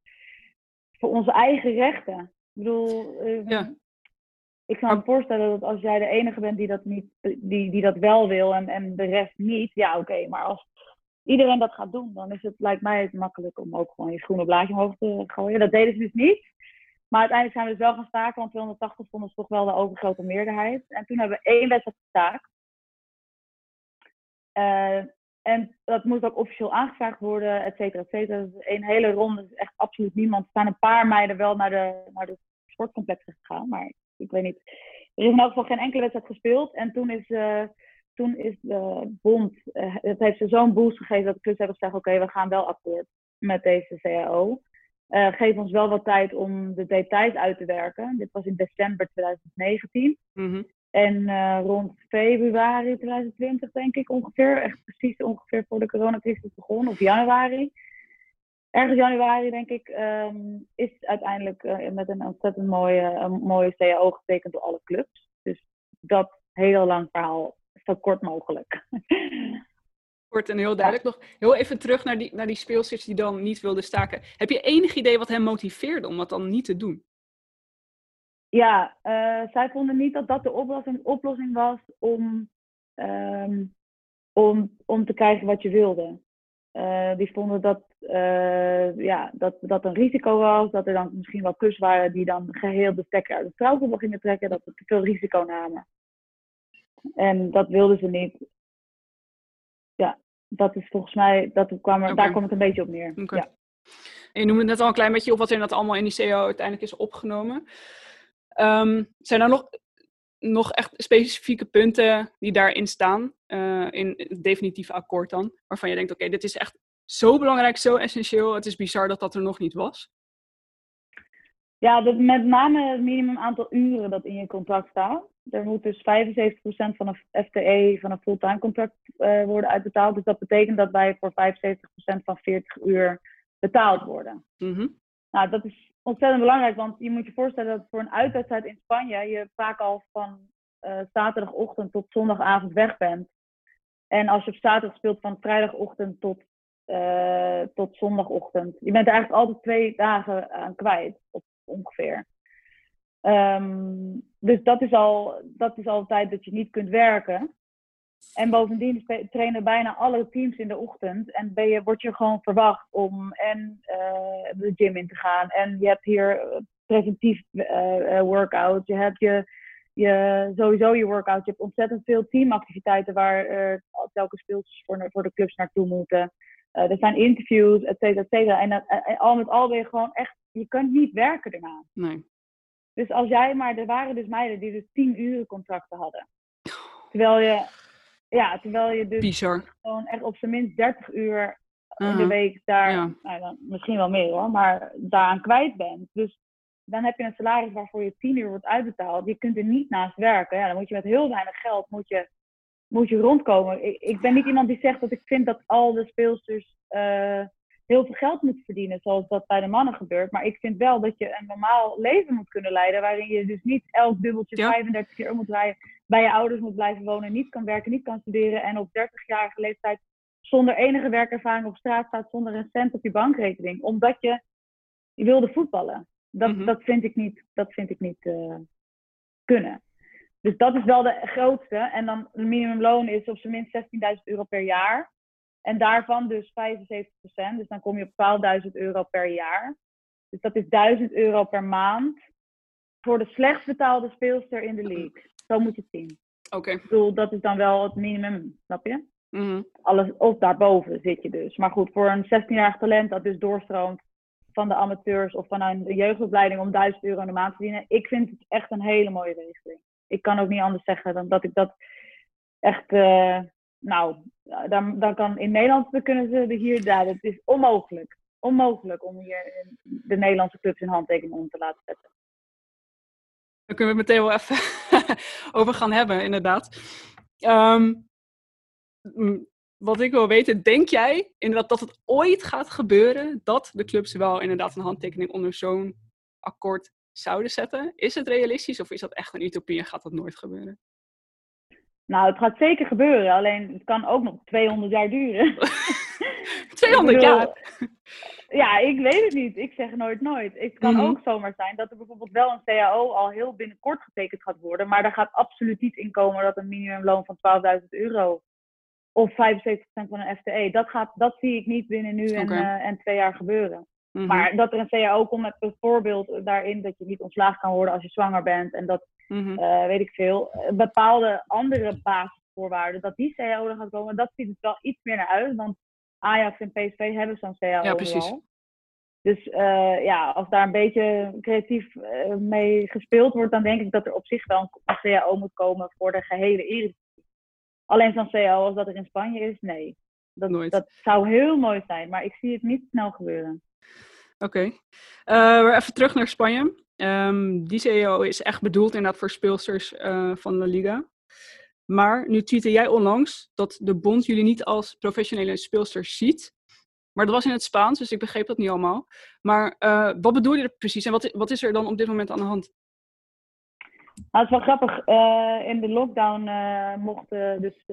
voor onze eigen rechten. Ik bedoel, eh, Ja. ik kan me voorstellen dat als jij de enige bent die dat, niet, die, die dat wel wil en, en de rest niet, ja oké, maar als iedereen dat gaat doen, dan is het, lijkt mij het makkelijk om ook gewoon je groene blaadje omhoog te gooien. Dat deden ze dus niet. Maar uiteindelijk zijn we dus wel gaan staken, want 280 vonden ze toch wel de overgrote meerderheid. En toen hebben we één wedstrijd gestaakt. Uh, en dat moest ook officieel aangevraagd worden, et cetera, et cetera. Dus een hele ronde is echt absoluut niemand. Er zijn een paar meiden wel naar de, naar de sportcomplexen gegaan, maar ik weet niet. Er is in elk geval geen enkele wedstrijd gespeeld. En toen is... Uh, toen is de bond, uh, het heeft ze zo'n boost gegeven dat de clubs hebben gezegd, oké, okay, we gaan wel akkoord met deze CAO. Uh, geef ons wel wat tijd om de details uit te werken. Dit was in december 2019. Mhm. En uh, rond februari 2020, denk ik ongeveer, echt precies ongeveer voor de coronacrisis begon, of januari, ergens januari, denk ik, ehm, is uiteindelijk eh, met een ontzettend mooie, een mooie CAO getekend door alle clubs. Dus dat heel lang verhaal, zo kort mogelijk. Kort en heel duidelijk. Nog heel even terug naar die, naar die speelsters die dan niet wilden staken. Heb je enig idee wat hen motiveerde om dat dan niet te doen? Ja, eh, zij vonden niet dat dat de oplossing, oplossing was om, ehm, om, om te krijgen wat je wilde. Eh, die vonden dat, eh, ja, dat dat een risico was, dat er dan misschien wel kus waren die dan geheel de stekker uit de trouwkoepel gingen trekken, dat ze te veel risico namen. En dat wilden ze niet. Ja, dat is volgens mij, dat kwam er, daar kwam het een beetje op neer. Ja. En je noemde net al een klein beetje op wat er inderdaad allemaal in die CEO uiteindelijk is opgenomen. Ehm, zijn er nog, nog echt specifieke punten die daarin staan, eh, in het definitieve akkoord dan, waarvan je denkt, oké, dit is echt zo belangrijk, zo essentieel, het is bizar dat dat er nog niet was? Ja, dat met name het minimum aantal uren dat in je contract staat. Er moet dus 75% van een FTE van een fulltime contract eh, worden uitbetaald. Dus dat betekent dat wij voor 75% van 40 uur betaald worden. Mhm. Nou, dat is ontzettend belangrijk, want je moet je voorstellen dat voor een uitwedstrijd in Spanje je vaak al van eh, zaterdagochtend tot zondagavond weg bent. En als je op zaterdag speelt van vrijdagochtend tot, eh, tot zondagochtend. Je bent er eigenlijk altijd twee dagen aan kwijt, ongeveer. Ehm, dus dat is, al, dat is al tijd dat je niet kunt werken. En bovendien trainen bijna alle teams in de ochtend. En ben je, word je gewoon verwacht om en eh, de gym in te gaan. En je hebt hier eh, preventief eh, workout. Je hebt je, je, sowieso je workout. Je hebt ontzettend veel teamactiviteiten waar eh, telkens speelsters voor, voor de clubs naartoe moeten. Eh, er zijn interviews, et cetera, et cetera. En al met al ben je gewoon echt, je kunt niet werken daarna. Nee. Dus als jij maar, er waren dus meiden die dus 10 uren contracten hadden. Terwijl je, ja, terwijl je dus Bizar. gewoon echt op zijn minst 30 uur in de week daar, Ja. nou, dan, misschien wel meer hoor, maar daaraan kwijt bent. Dus dan heb je een salaris waarvoor je 10 uur wordt uitbetaald. Je kunt er niet naast werken. Ja, dan moet je met heel weinig geld moet je, moet je rondkomen. Ik, ik ben niet iemand die zegt dat ik vind dat al de speelsters eh, heel veel geld moeten verdienen, zoals dat bij de mannen gebeurt. Maar ik vind wel dat je een normaal leven moet kunnen leiden, waarin je dus niet elk dubbeltje Ja. 35 keer om moet rijden, bij je ouders moet blijven wonen, niet kan werken, niet kan studeren en op 30-jarige leeftijd zonder enige werkervaring op straat staat, zonder een cent op je bankrekening, omdat je, wilde voetballen. Dat, Mhm. dat vind ik niet, dat vind ik niet eh, kunnen. Dus dat is wel de grootste. En dan het minimumloon is op zijn minst 16.000 euro per jaar. En daarvan dus 75%. Dus dan kom je op 12.000 euro per jaar. Dus dat is 1000 euro per maand. Voor de slechtst betaalde speelster in de league. Zo moet je het zien. Oké. Ik bedoel, dat is dan wel het minimum, snap je? Mhm. Alles, of daarboven zit je dus. Maar goed, voor een 16-jarig talent dat dus doorstroomt van de amateurs of van een jeugdopleiding om 1000 euro in de maand te verdienen. Ik vind het echt een hele mooie regeling. Ik kan ook niet anders zeggen dan dat ik dat echt, eh, nou, dan, kan in Nederland, dan kunnen ze er hier, ja, het is onmogelijk. Onmogelijk om hier de Nederlandse clubs in handtekening om te laten zetten. Daar kunnen we meteen wel even [LAUGHS] over gaan hebben, inderdaad. Ehm, m, wat ik wil weten, denk jij inderdaad dat het ooit gaat gebeuren dat de clubs wel inderdaad een handtekening onder zo'n akkoord zouden zetten? Is het realistisch of is dat echt een utopie en gaat dat nooit gebeuren? Nou, het gaat zeker gebeuren, alleen het kan ook nog 200 jaar duren. 200 [LAUGHS] Ik bedoel, jaar? Ja, ik weet het niet. Ik zeg nooit nooit. Het kan Mhm. ook zomaar zijn dat er bijvoorbeeld wel een CAO al heel binnenkort getekend gaat worden. Maar daar gaat absoluut niet in komen dat een minimumloon van 12.000 euro of 75% van een FTE. Dat, gaat, dat zie ik niet binnen nu en, eh, en twee jaar gebeuren. Mhm. Maar dat er een CAO komt met bijvoorbeeld daarin dat je niet ontslagen kan worden als je zwanger bent. En dat, Mhm. eh, weet ik veel, eh, bepaalde andere basisvoorwaarden, dat die CAO er gaat komen. Dat ziet het wel iets meer naar uit. Want Ajax en PSV hebben zo'n CAO Ja, precies. al. Dus eh, ja, als daar een beetje creatief mee gespeeld wordt, dan denk ik dat er op zich wel een, een CAO moet komen voor de gehele Eredivisie. Alleen zo'n CAO als dat er in Spanje is, nee. Dat, Nooit. dat zou heel mooi zijn, maar ik zie het niet snel gebeuren. Oké. Eh, even terug naar Spanje. Ehm, die CEO is echt bedoeld inderdaad voor speelsters eh, van La Liga. Maar nu tweette jij onlangs dat de bond jullie niet als professionele speelsters ziet, Maar dat was in het Spaans, dus ik begreep dat niet allemaal. Maar uh, wat bedoel je er precies en wat, wat is er dan op dit moment aan de hand? Nou, het is wel grappig. In de lockdown mochten dus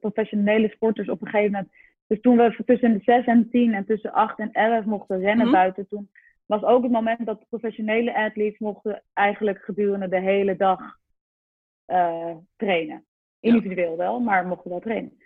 professionele sporters op een gegeven moment. Dus toen we tussen de 6 en 10 en tussen 8 en 11 mochten rennen mm -hmm. buiten, toen was ook het moment dat professionele athletes mochten eigenlijk gedurende de hele dag trainen. Individueel ja. wel, maar mochten wel trainen.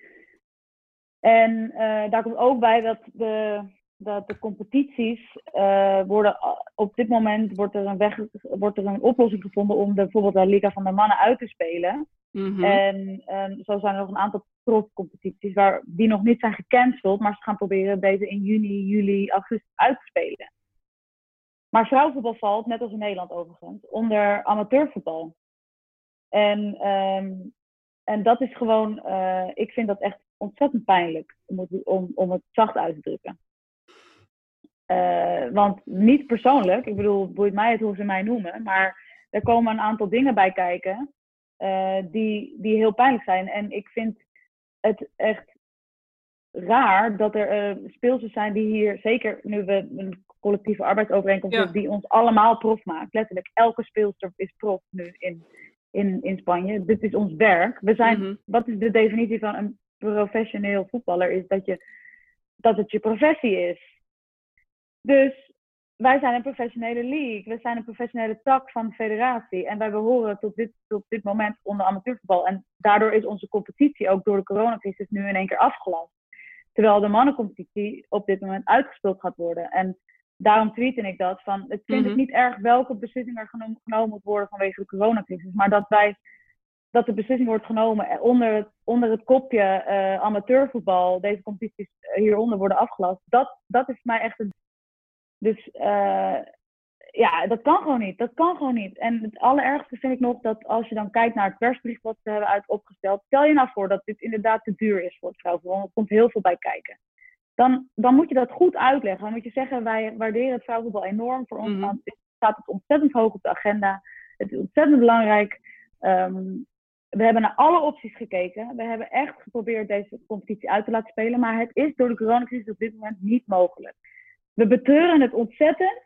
En uh, daar komt ook bij dat de, dat de competities uh, worden op dit moment wordt er een weg, wordt er een oplossing gevonden om de, bijvoorbeeld de Liga van de Mannen uit te spelen. Mm -hmm. En um, zo zijn er nog een aantal profcompetities waar die nog niet zijn gecanceld, maar ze gaan proberen deze in juni, juli, augustus uit te spelen. Maar vrouwenvoetbal valt, net als in Nederland overigens, onder amateurvoetbal. En, um, en dat is gewoon, uh, ik vind dat echt ontzettend pijnlijk, om het, om, om het zacht uit te drukken. Uh, want niet persoonlijk, ik bedoel, boeit mij het hoe ze mij noemen, maar er komen een aantal dingen bij kijken uh, die, die heel pijnlijk zijn. En ik vind het echt raar dat er uh, speelsters zijn die hier, zeker nu we een collectieve arbeidsovereenkomst ja. hebben, die ons allemaal prof maakt. Letterlijk, elke speelster is prof nu in, in, in Spanje. Dit is ons werk. We zijn, mm -hmm. wat is de definitie van een professioneel voetballer is dat, je, dat het je professie is. Dus wij zijn een professionele league. We zijn een professionele tak van de federatie. En wij behoren tot dit, tot dit moment onder amateurvoetbal. En daardoor is onze competitie ook door de coronacrisis nu in één keer afgelast. Terwijl de mannencompetitie op dit moment uitgespeeld gaat worden. En daarom tweette ik dat. Van, het vind mm -hmm. het niet erg welke beslissing er genomen, genomen moet worden vanwege de coronacrisis. Maar dat wij dat de beslissing wordt genomen onder het, onder het kopje uh, amateurvoetbal, deze competities hieronder worden afgelast, dat, dat is mij echt een. Dus uh, ja, dat kan gewoon niet. Dat kan gewoon niet. En het allerergste vind ik nog dat als je dan kijkt naar het persbericht wat ze hebben uit opgesteld, stel je nou voor dat dit inderdaad te duur is voor het vrouwenvoetbal, er komt heel veel bij kijken. Dan, dan moet je dat goed uitleggen. Dan moet je zeggen, wij waarderen het vrouwenvoetbal enorm. Voor ons mm -hmm. staat het ontzettend hoog op de agenda. Het is ontzettend belangrijk. Um, we hebben naar alle opties gekeken. We hebben echt geprobeerd deze competitie uit te laten spelen. Maar het is door de coronacrisis op dit moment niet mogelijk. We betreuren het ontzettend.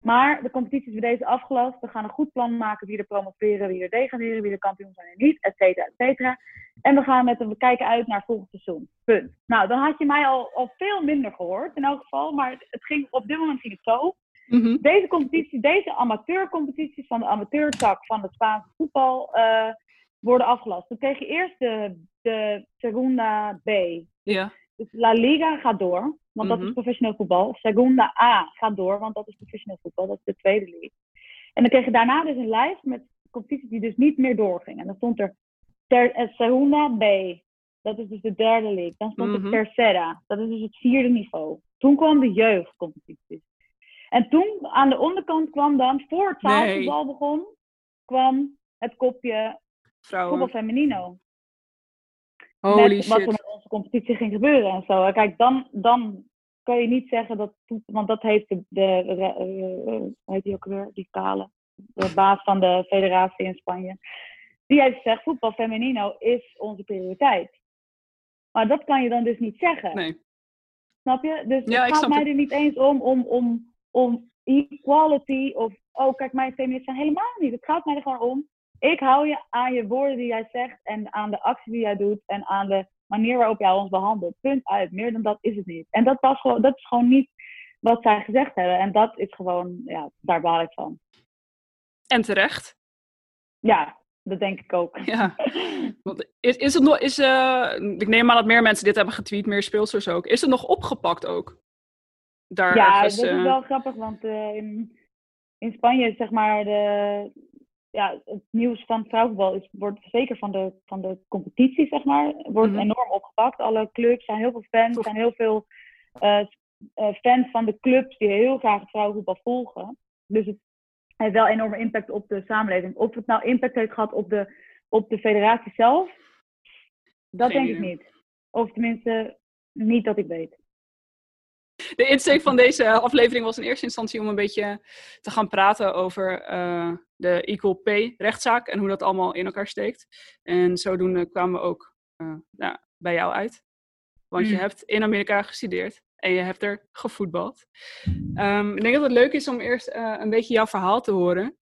Maar de competitie is bij deze afgelast. We gaan een goed plan maken wie er promoveren, wie er degraderen, wie er kampioen zijn en niet, et cetera, et cetera. En we gaan met een, we kijken uit naar volgend seizoen. Punt. Nou, dan had je mij al, al veel minder gehoord in elk geval. Maar het, ging, op dit moment ging het zo. Mm -hmm. Deze competitie, deze amateurcompetities van de amateurtak van het Spaanse voetbal... Uh, worden afgelast. Dan kreeg je eerst de, de Segunda B. Ja. Dus La Liga gaat door, want mm -hmm. dat is professioneel voetbal. Segunda A gaat door, want dat is professioneel voetbal. Dat is de tweede league. En dan kreeg je daarna dus een lijst met competities die dus niet meer doorgingen. En dan stond er ter, eh, Segunda B. Dat is dus de derde league. Dan stond mm -hmm. er Tercera. Dat is dus het vierde niveau. Toen kwam de jeugdcompetities. En toen aan de onderkant kwam dan, voor het zaalvoetbal nee. begon, kwam het kopje Vrouwen. voetbal feminino. Holy met shit. wat competitie ging gebeuren en zo. Kijk, dan, dan kan je niet zeggen dat, want dat heeft de, de, de uh, heet die ook weer, die kale, de baas van de federatie in Spanje. Die heeft gezegd, voetbal feminino is onze prioriteit. Maar dat kan je dan dus niet zeggen. Nee. Snap je? Dus Ja, het gaat mij het. er niet eens om, om, om, om equality of, oh kijk, mijn feministen zijn helemaal niet. Het gaat mij er gewoon om. Ik hou je aan je woorden die jij zegt en aan de actie die jij doet en aan de manier waarop jij ons behandelt. Punt uit. Meer dan dat is het niet. En dat, was gewoon, dat is gewoon niet wat zij gezegd hebben. En dat is gewoon, ja, daar baal ik van. En terecht. Ja, dat denk ik ook. Ja. Want is, is het nog, is, uh, ik neem aan dat meer mensen dit hebben getweet, meer speelsters ook. Is het nog opgepakt ook? Daar ja, ergens, dat is uh, wel grappig, want uh, in, in Spanje, zeg maar, de, ja, het nieuws van vrouwenvoetbal is, wordt zeker van de, van de competitie, zeg maar, wordt Mhm. enorm opgepakt. Alle clubs zijn heel veel fans, er zijn heel veel eh, eh, fans van de clubs die heel graag het vrouwenvoetbal volgen. Dus het heeft wel enorme impact op de samenleving. Of het nou impact heeft gehad op de, op de federatie zelf, dat Geen denk ik niet. Of tenminste, niet dat ik weet. De insteek van deze aflevering was in eerste instantie om een beetje te gaan praten over eh, de Equal Pay rechtszaak en hoe dat allemaal in elkaar steekt. En zodoende kwamen we ook eh, nou, bij jou uit. Want je Mm. hebt in Amerika gestudeerd En je hebt er gevoetbald. Ehm, ik denk dat het leuk is om eerst eh, een beetje jouw verhaal te horen.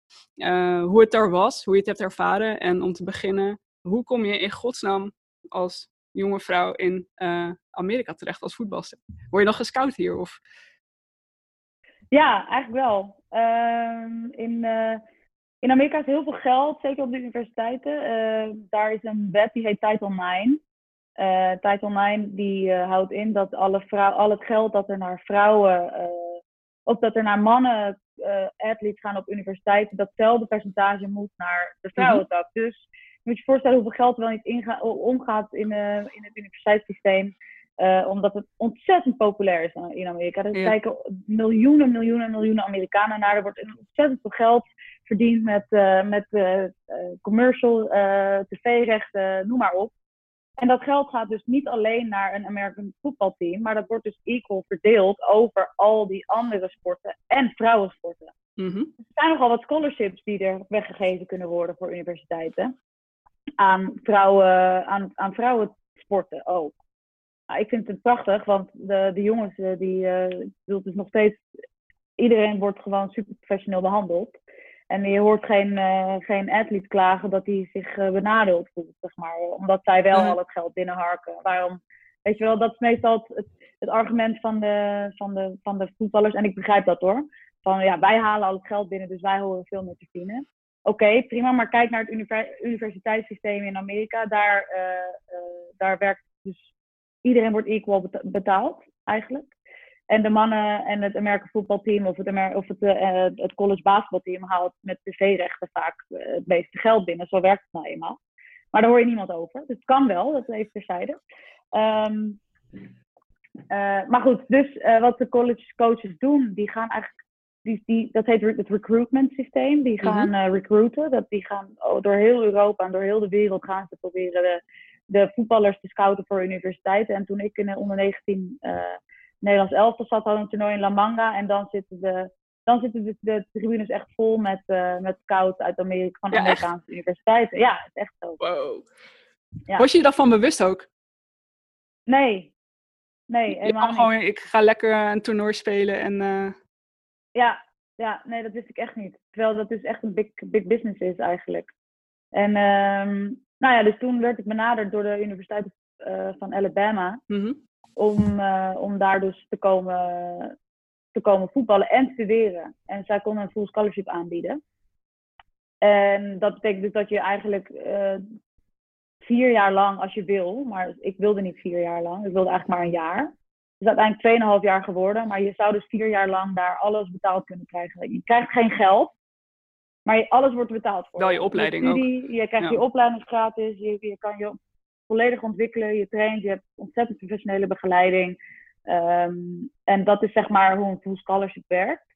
Hoe het daar was, hoe je het hebt ervaren. En om te beginnen, hoe kom je in godsnaam als jonge vrouw in eh, Amerika terecht als voetbalster? Word je nog gescout hier? Of? Ja, eigenlijk wel. Ehm, in, eh, in Amerika is heel veel geld, zeker op de universiteiten. Eh, daar is een wet die heet Title IX. Title IX die houdt in dat alle vrouw, al het geld dat er naar vrouwen of dat er naar mannen eh athletes gaan op universiteiten, datzelfde percentage moet naar de vrouwentak. Dus moet je voorstellen hoeveel geld er wel niet omgaat in, eh, in het universiteitssysteem. eh, omdat het ontzettend populair is in Amerika. Er Ja. kijken miljoenen, miljoenen, miljoenen Amerikanen naar. Er wordt ontzettend veel geld verdiend met, eh, met commercial, tv-rechten, noem maar op. En dat geld gaat dus niet alleen naar een American voetbalteam, maar dat wordt dus equal verdeeld over al die andere sporten en vrouwensporten. Mhm. Er zijn nogal wat scholarships die er weggegeven kunnen worden voor universiteiten. Aan, vrouwen, aan, aan vrouwensporten ook. Nou, ik vind het prachtig, want de, de jongens, eh, die, eh, ik bedoel, het is nog steeds, iedereen wordt gewoon super professioneel behandeld. En je hoort geen, eh, geen atleet klagen dat hij zich eh, benadeeld voelt, zeg maar. Omdat zij wel Mhm. al het geld binnenharken. Waarom, weet je wel, dat is meestal het, het argument van de, van, de, van de voetballers. En ik begrijp dat hoor. Van ja, wij halen al het geld binnen, dus wij horen veel meer te verdienen. Oké, prima, maar kijk naar het univer- universiteitssysteem in Amerika. Daar, eh, daar werkt dus iedereen wordt equal beta- betaald, eigenlijk. En de mannen en het American voetbalteam of het, of het, eh, het college basketbalteam haalt met tv-rechten vaak het meeste geld binnen. Zo werkt het nou eenmaal. Maar daar hoor je niemand over. Dus het kan wel, dat even terzijde. Eh, maar goed, dus wat de college coaches doen, die gaan eigenlijk, die, die, dat heet het recruitment systeem. Die gaan eh, recruiten. Dat, die gaan oh, door heel Europa en door heel de wereld gaan ze proberen de, de voetballers te scouten voor universiteiten. En toen ik in de onder 19 eh Nederlands elftal zat, hadden we een toernooi in La Manga. En dan zitten de, dan zitten de, de tribunes echt vol met, eh met scouts uit Amerika, van Ja? Amerikaanse universiteiten. Ja, het is echt zo. Wow. Ja. Was je je daarvan bewust ook? Nee, nee, helemaal gewoon, ik ga lekker een toernooi spelen en... Ja, ja, nee, dat wist ik echt niet. Terwijl dat dus echt een big, big business is eigenlijk. En ehm, nou ja, dus toen werd ik benaderd door de Universiteit eh, van Alabama mhm. om, eh, om daar dus te komen, te komen voetballen en studeren. En zij konden een full scholarship aanbieden. En dat betekent dus dat je eigenlijk eh, vier jaar lang, als je wil, maar ik wilde niet vier jaar lang, ik wilde eigenlijk maar een jaar. Is uiteindelijk 2,5 jaar geworden, maar je zou dus vier jaar lang daar alles betaald kunnen krijgen. Je krijgt geen geld, maar je- alles wordt betaald voor. Wel je opleiding ook. studie, Je krijgt Ja. je opleiding gratis, je, je kan je volledig ontwikkelen, je traint, je hebt ontzettend professionele begeleiding. Ehm, en dat is zeg maar hoe een full scholarship werkt.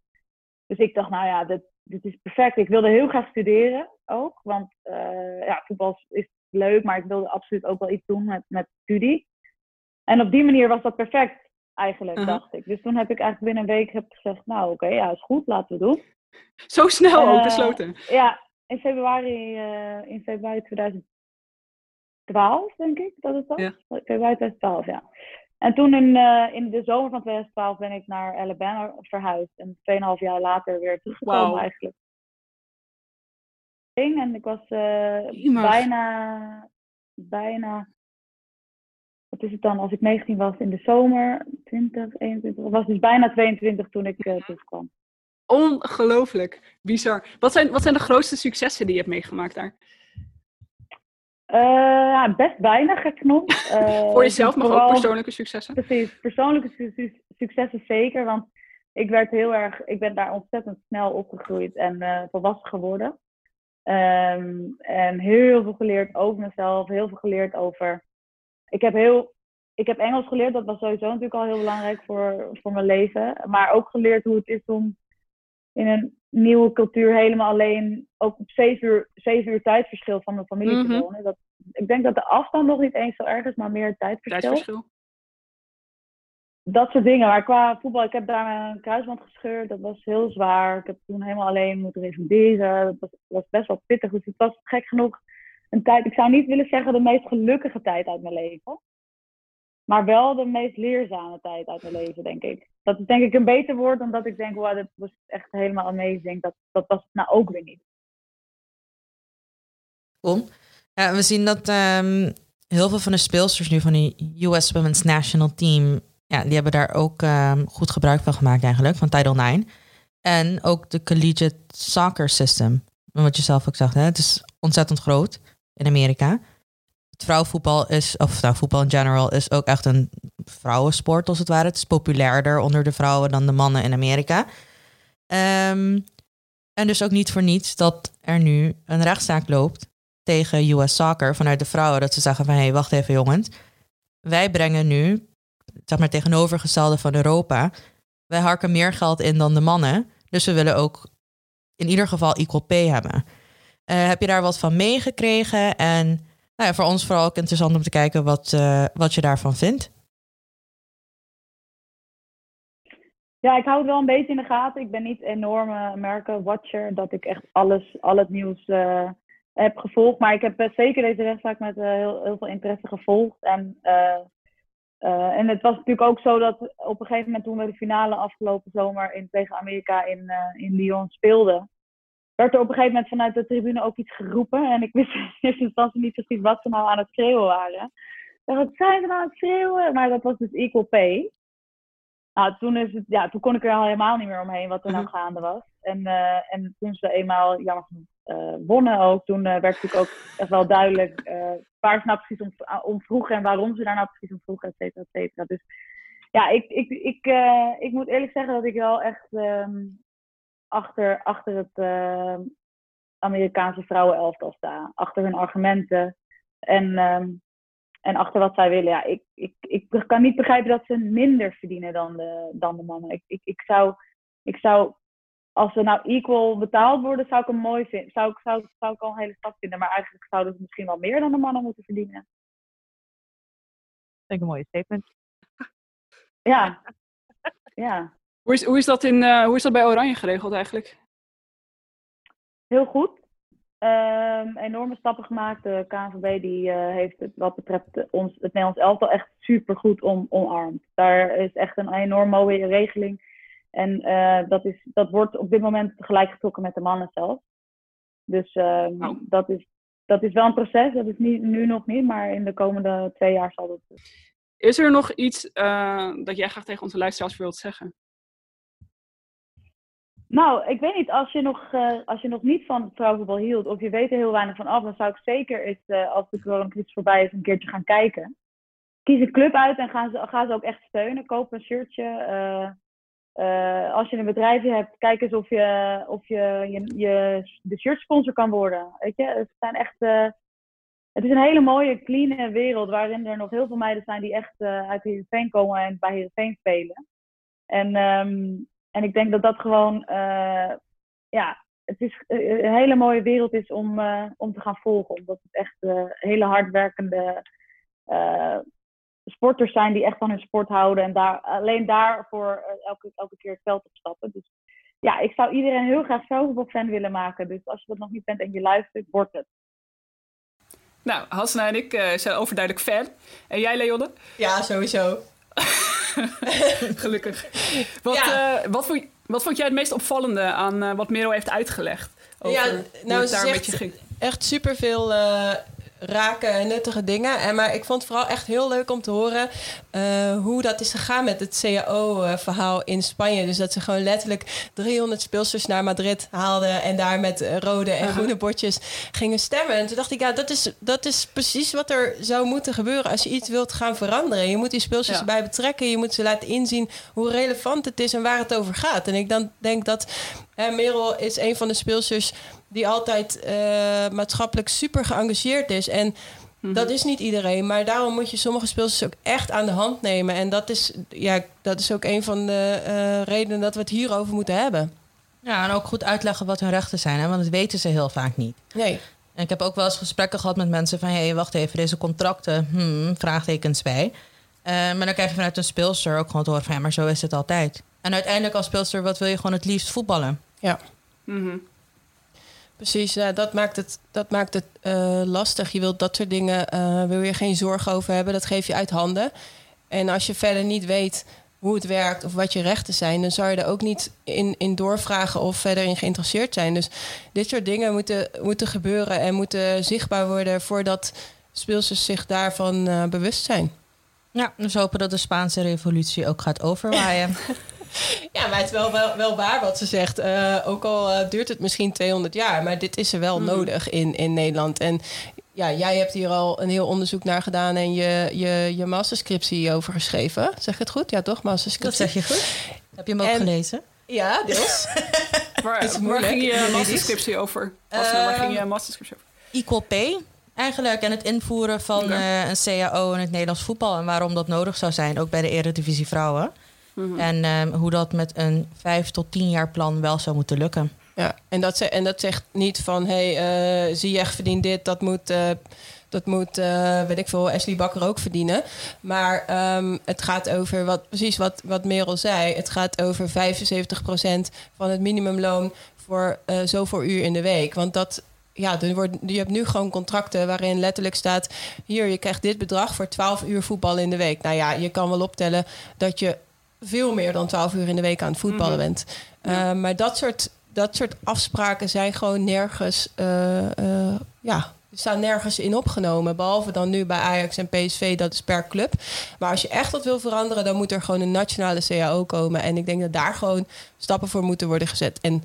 Dus ik dacht, nou ja, dit, dit is perfect. Ik wilde heel graag studeren ook, want eh, ja, voetbal is leuk, maar ik wilde absoluut ook wel iets doen met, met studie. En op die manier was dat perfect, eigenlijk, Mhm. dacht ik. Dus toen heb ik eigenlijk binnen een week heb gezegd, nou oké, ja, is goed, laten we doen. Zo snel ook Eh, besloten. Ja, in februari, eh, in februari 2012, denk ik dat het was. Ja. Februari 2012, ja. En toen in, eh, in de zomer van 2012 ben ik naar Alabama verhuisd. En 2,5 jaar later weer teruggekomen Wauw. eigenlijk. En ik was bijna, bijna, wat is het dan, als ik 19 was in de zomer, 20, 21, ik was dus bijna 22 toen ik eh, terugkwam. Ongelooflijk. Bizar. Wat zijn, wat zijn de grootste successen die je hebt meegemaakt daar? Eh, ja, best weinig, gek genoeg. [LAUGHS] Eh, Voor jezelf, maar ook persoonlijke successen? Precies, persoonlijke su- su- successen zeker. Want ik werd heel erg, ik ben daar ontzettend snel opgegroeid en volwassen geworden. Ehm, en heel veel geleerd over mezelf, heel veel geleerd over. Ik heb heel, ik heb Engels geleerd, dat was sowieso natuurlijk al heel belangrijk voor, voor mijn leven. Maar ook geleerd hoe het is om in een nieuwe cultuur helemaal alleen, ook op zeven uur, zeven uur tijdverschil van mijn familie Mhm. te wonen. Dat, ik denk dat de afstand nog niet eens zo erg is, maar meer het tijdverschil Tijdsverschil? dat soort dingen. Maar qua voetbal, ik heb daar mijn kruisband gescheurd. Dat was heel zwaar. Ik heb toen helemaal alleen moeten revalideren. Dat was, was best wel pittig. Dus het was gek genoeg een tijd. Ik zou niet willen zeggen de meest gelukkige tijd uit mijn leven. maar wel de meest leerzame tijd uit mijn leven, denk ik. Dat is denk ik een beter woord dan dat ik denk, wow, dat was echt helemaal amazing. Dat, dat was nou ook weer niet. Cool. Ja, we zien dat ehm, heel veel van de speelsters nu van die US Women's National Team, ja, die hebben daar ook ehm, goed gebruik van gemaakt eigenlijk, van Title IX. En ook de collegiate soccer system. Wat je zelf ook zegt, hè? het is ontzettend groot in Amerika. Het vrouwenvoetbal is, of nou, voetbal in general, is ook echt een vrouwensport als het ware. Het is populairder onder de vrouwen dan de mannen in Amerika. Ehm, en dus ook niet voor niets dat er nu een rechtszaak loopt tegen US Soccer vanuit de vrouwen. Dat ze zeggen van, hé, hey, wacht even jongens. Wij brengen nu, zeg maar tegenovergestelde van Europa... wij harken meer geld in dan de mannen. Dus we willen ook in ieder geval equal pay hebben. Uh, heb je daar wat van meegekregen? En nou ja, voor ons vooral ook interessant om te kijken wat, uh, wat je daarvan vindt. Ja, ik hou het wel een beetje in de gaten. Ik ben niet een enorme merken-watcher, dat ik echt alles, al het nieuws heb gevolgd. Maar ik heb zeker deze rechtszaak met heel, heel, veel interesse gevolgd. En, en het was natuurlijk ook zo dat op een gegeven moment toen we de finale afgelopen zomer in, tegen Amerika in, in Lyon speelden, werd er op een gegeven moment vanuit de tribune ook iets geroepen. En ik wist [LAUGHS] in eerste instantie niet precies wat ze nou aan het schreeuwen waren. Ik dacht, wat zijn ze nou aan het schreeuwen? Maar dat was dus equal pay. Nou, toen, is het, ja, toen kon ik er al helemaal niet meer omheen wat er nou gaande was. En, uh, en toen ze eenmaal, jammer genoeg, uh, wonnen ook, toen uh, werd natuurlijk ook echt wel duidelijk waar ze nou precies om, om vroegen en waarom ze daar nou precies om vroegen, et cetera, et cetera. Dus ja, ik, ik, ik, ik moet eerlijk zeggen dat ik wel echt um, achter, achter het uh, Amerikaanse vrouwenelftal sta. Achter hun argumenten. En, um, en achter wat zij willen. Ja, ik, ik, ik kan niet begrijpen dat ze minder verdienen dan de, dan de mannen. Ik, ik, ik, zou, ik zou, als ze nou equal betaald worden, zou ik hem mooi vinden. Zou ik, zou, zou ik al een hele stap vinden. Maar eigenlijk zouden ze misschien wel meer dan de mannen moeten verdienen. Dat vind ik een mooie statement. Ja. ja. Hoe is, hoe, is dat in, uh, hoe is dat bij Oranje geregeld eigenlijk? Heel goed. Um, enorme stappen gemaakt. De KNVB die, uh, heeft het wat betreft ons, het Nederlands elftal echt super goed om, omarmd. Daar is echt een enorm mooie regeling. En uh, dat, is, dat wordt op dit moment gelijk getrokken met de mannen zelf. Dus um, oh. dat, is, dat is wel een proces. Dat is niet, nu nog niet, maar in de komende twee jaar zal dat. Is er nog iets dat jij graag tegen onze luisteraars wilt zeggen? Nou, ik weet niet, als je nog, uh, als je nog niet van vrouwenvoetbal hield of je weet er heel weinig van af, dan zou ik zeker eens, uh, als de coronacrisis voorbij is, een keertje gaan kijken. Kies een club uit en ga ze, ga ze ook echt steunen. Koop een shirtje. Uh, als je een bedrijfje hebt, kijk eens of je, of je, je, je de shirtsponsor kan worden. Weet je, het zijn echt. het is een hele mooie, clean wereld waarin er nog heel veel meiden zijn die echt uit Heerenveen komen en bij Heerenveen spelen. En um, en ik denk dat dat gewoon, uh, ja, het is een hele mooie wereld is om, uh, om te gaan volgen. Omdat het echt uh, hele hardwerkende sporters zijn die echt van hun sport houden. En daar, alleen daarvoor elke, elke keer het veld opstappen. Dus ja, ik zou iedereen heel graag fan willen maken. Dus als je dat nog niet bent en je luistert, wordt het. Nou, Hasna en ik zijn overduidelijk fan. En jij, Leonne? Ja, sowieso. [LAUGHS] [LAUGHS] Gelukkig. Wat, ja. uh, wat, vond, wat vond jij het meest opvallende aan uh, wat Merel heeft uitgelegd? Over ja, nou, het daar een beetje ging? Echt superveel uh, raken en nuttige dingen. En, maar ik vond het vooral echt heel leuk om te horen uh, hoe dat is gegaan met het CAO-verhaal in Spanje. Dus dat ze gewoon letterlijk 300 speelsters naar Madrid haalden en daar met rode en groene bordjes gingen stemmen. En toen dacht ik, ja, dat is, dat is precies wat er zou moeten gebeuren als je iets wilt gaan veranderen. Je moet die speelsters ja. erbij betrekken, je moet ze laten inzien hoe relevant het is en waar het over gaat. En ik dan denk dat Merel is een van de speelsters die altijd uh, maatschappelijk super geëngageerd is. En mm-hmm. dat is niet iedereen, maar daarom moet je sommige speelsters ook echt aan de hand nemen. En dat is, ja, dat is ook een van de uh, redenen dat we het hierover moeten hebben. Ja, en ook goed uitleggen wat hun rechten zijn, hè? want dat weten ze heel vaak niet. Nee. En ik heb ook wel eens gesprekken gehad met mensen van... hé, hey, wacht even, deze contracten, hmm, vraagtekens bij. Uh, maar dan krijg je vanuit een speelster ook gewoon te horen van... ja, maar zo is het altijd. En uiteindelijk als speelster, wat wil je gewoon het liefst voetballen? Ja. Mm-hmm. Precies, ja, dat maakt het, dat maakt het uh, lastig. Je wilt dat soort dingen, uh, wil je geen zorgen over hebben. Dat geef je uit handen. En als je verder niet weet hoe het werkt of wat je rechten zijn, dan zou je er ook niet in, in doorvragen of verder in geïnteresseerd zijn. Dus dit soort dingen moeten, moeten gebeuren en moeten zichtbaar worden voordat speelsters zich daarvan eh, bewust zijn. Ja, dus hopen dat de Spaanse revolutie ook gaat overwaaien. [LAUGHS] Ja, maar het is wel, wel, wel waar wat ze zegt. Eh, ook al eh, duurt het misschien 200 jaar, maar dit is er wel nodig in, in Nederland. En ja, jij hebt hier al een heel onderzoek naar gedaan en je, je, je masterscriptie over geschreven. Zeg ik het goed? Ja, toch? Masterscriptie. Dat zeg je goed. Heb je hem ook En- gelezen? Ja, deels. [LAUGHS] Waar, Is waar ging je masterscriptie over? Waar ging je Ehm, masterscriptie over? Equal pay eigenlijk. En het invoeren van eh, een CAO in het Nederlands voetbal. En waarom dat nodig zou zijn, ook bij de Eredivisie Vrouwen. Mhm. En ehm, hoe dat met een vijf tot tien jaar plan wel zou moeten lukken. Ja, en dat, ze, en dat zegt niet van... hé, hey, eh Ziyech verdient dit, dat moet... eh, dat moet, eh, weet ik veel, Ashley Bakker ook verdienen. Maar ehm, het gaat over, wat, precies wat, wat Merel zei... het gaat over 75% van het minimumloon... voor eh, zoveel uur in de week. Want dat, ja, er wordt, je hebt nu gewoon contracten waarin letterlijk staat... hier, je krijgt dit bedrag voor 12 uur voetbal in de week. Nou ja, je kan wel optellen dat je veel meer dan 12 uur in de week aan het voetballen Mhm. bent. Uh, maar dat soort, dat soort afspraken zijn gewoon nergens... eh, eh, ja, staan nergens in opgenomen. Behalve dan nu bij Ajax en PSV, dat is per club. Maar als je echt wat wil veranderen... dan moet er gewoon een nationale CAO komen. En ik denk dat daar gewoon stappen voor moeten worden gezet. En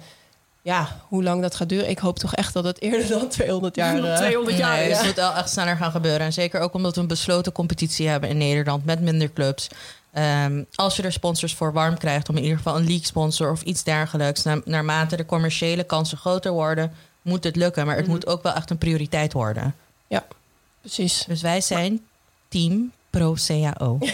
ja, hoe lang dat gaat duren... ik hoop toch echt dat het eerder dan [LAUGHS] 200 jaar... eh, 200 jaar, Nee, ja. het moet wel echt sneller gaan gebeuren. En zeker ook omdat we een besloten competitie hebben in Nederland met minder clubs. Ehm, als je er sponsors voor warm krijgt, om in ieder geval een league sponsor of iets dergelijks, na, naarmate de commerciële kansen groter worden, moet het lukken. Maar het Mhm. moet ook wel echt een prioriteit worden. Ja, precies. Dus wij zijn team pro CAO. [LAUGHS]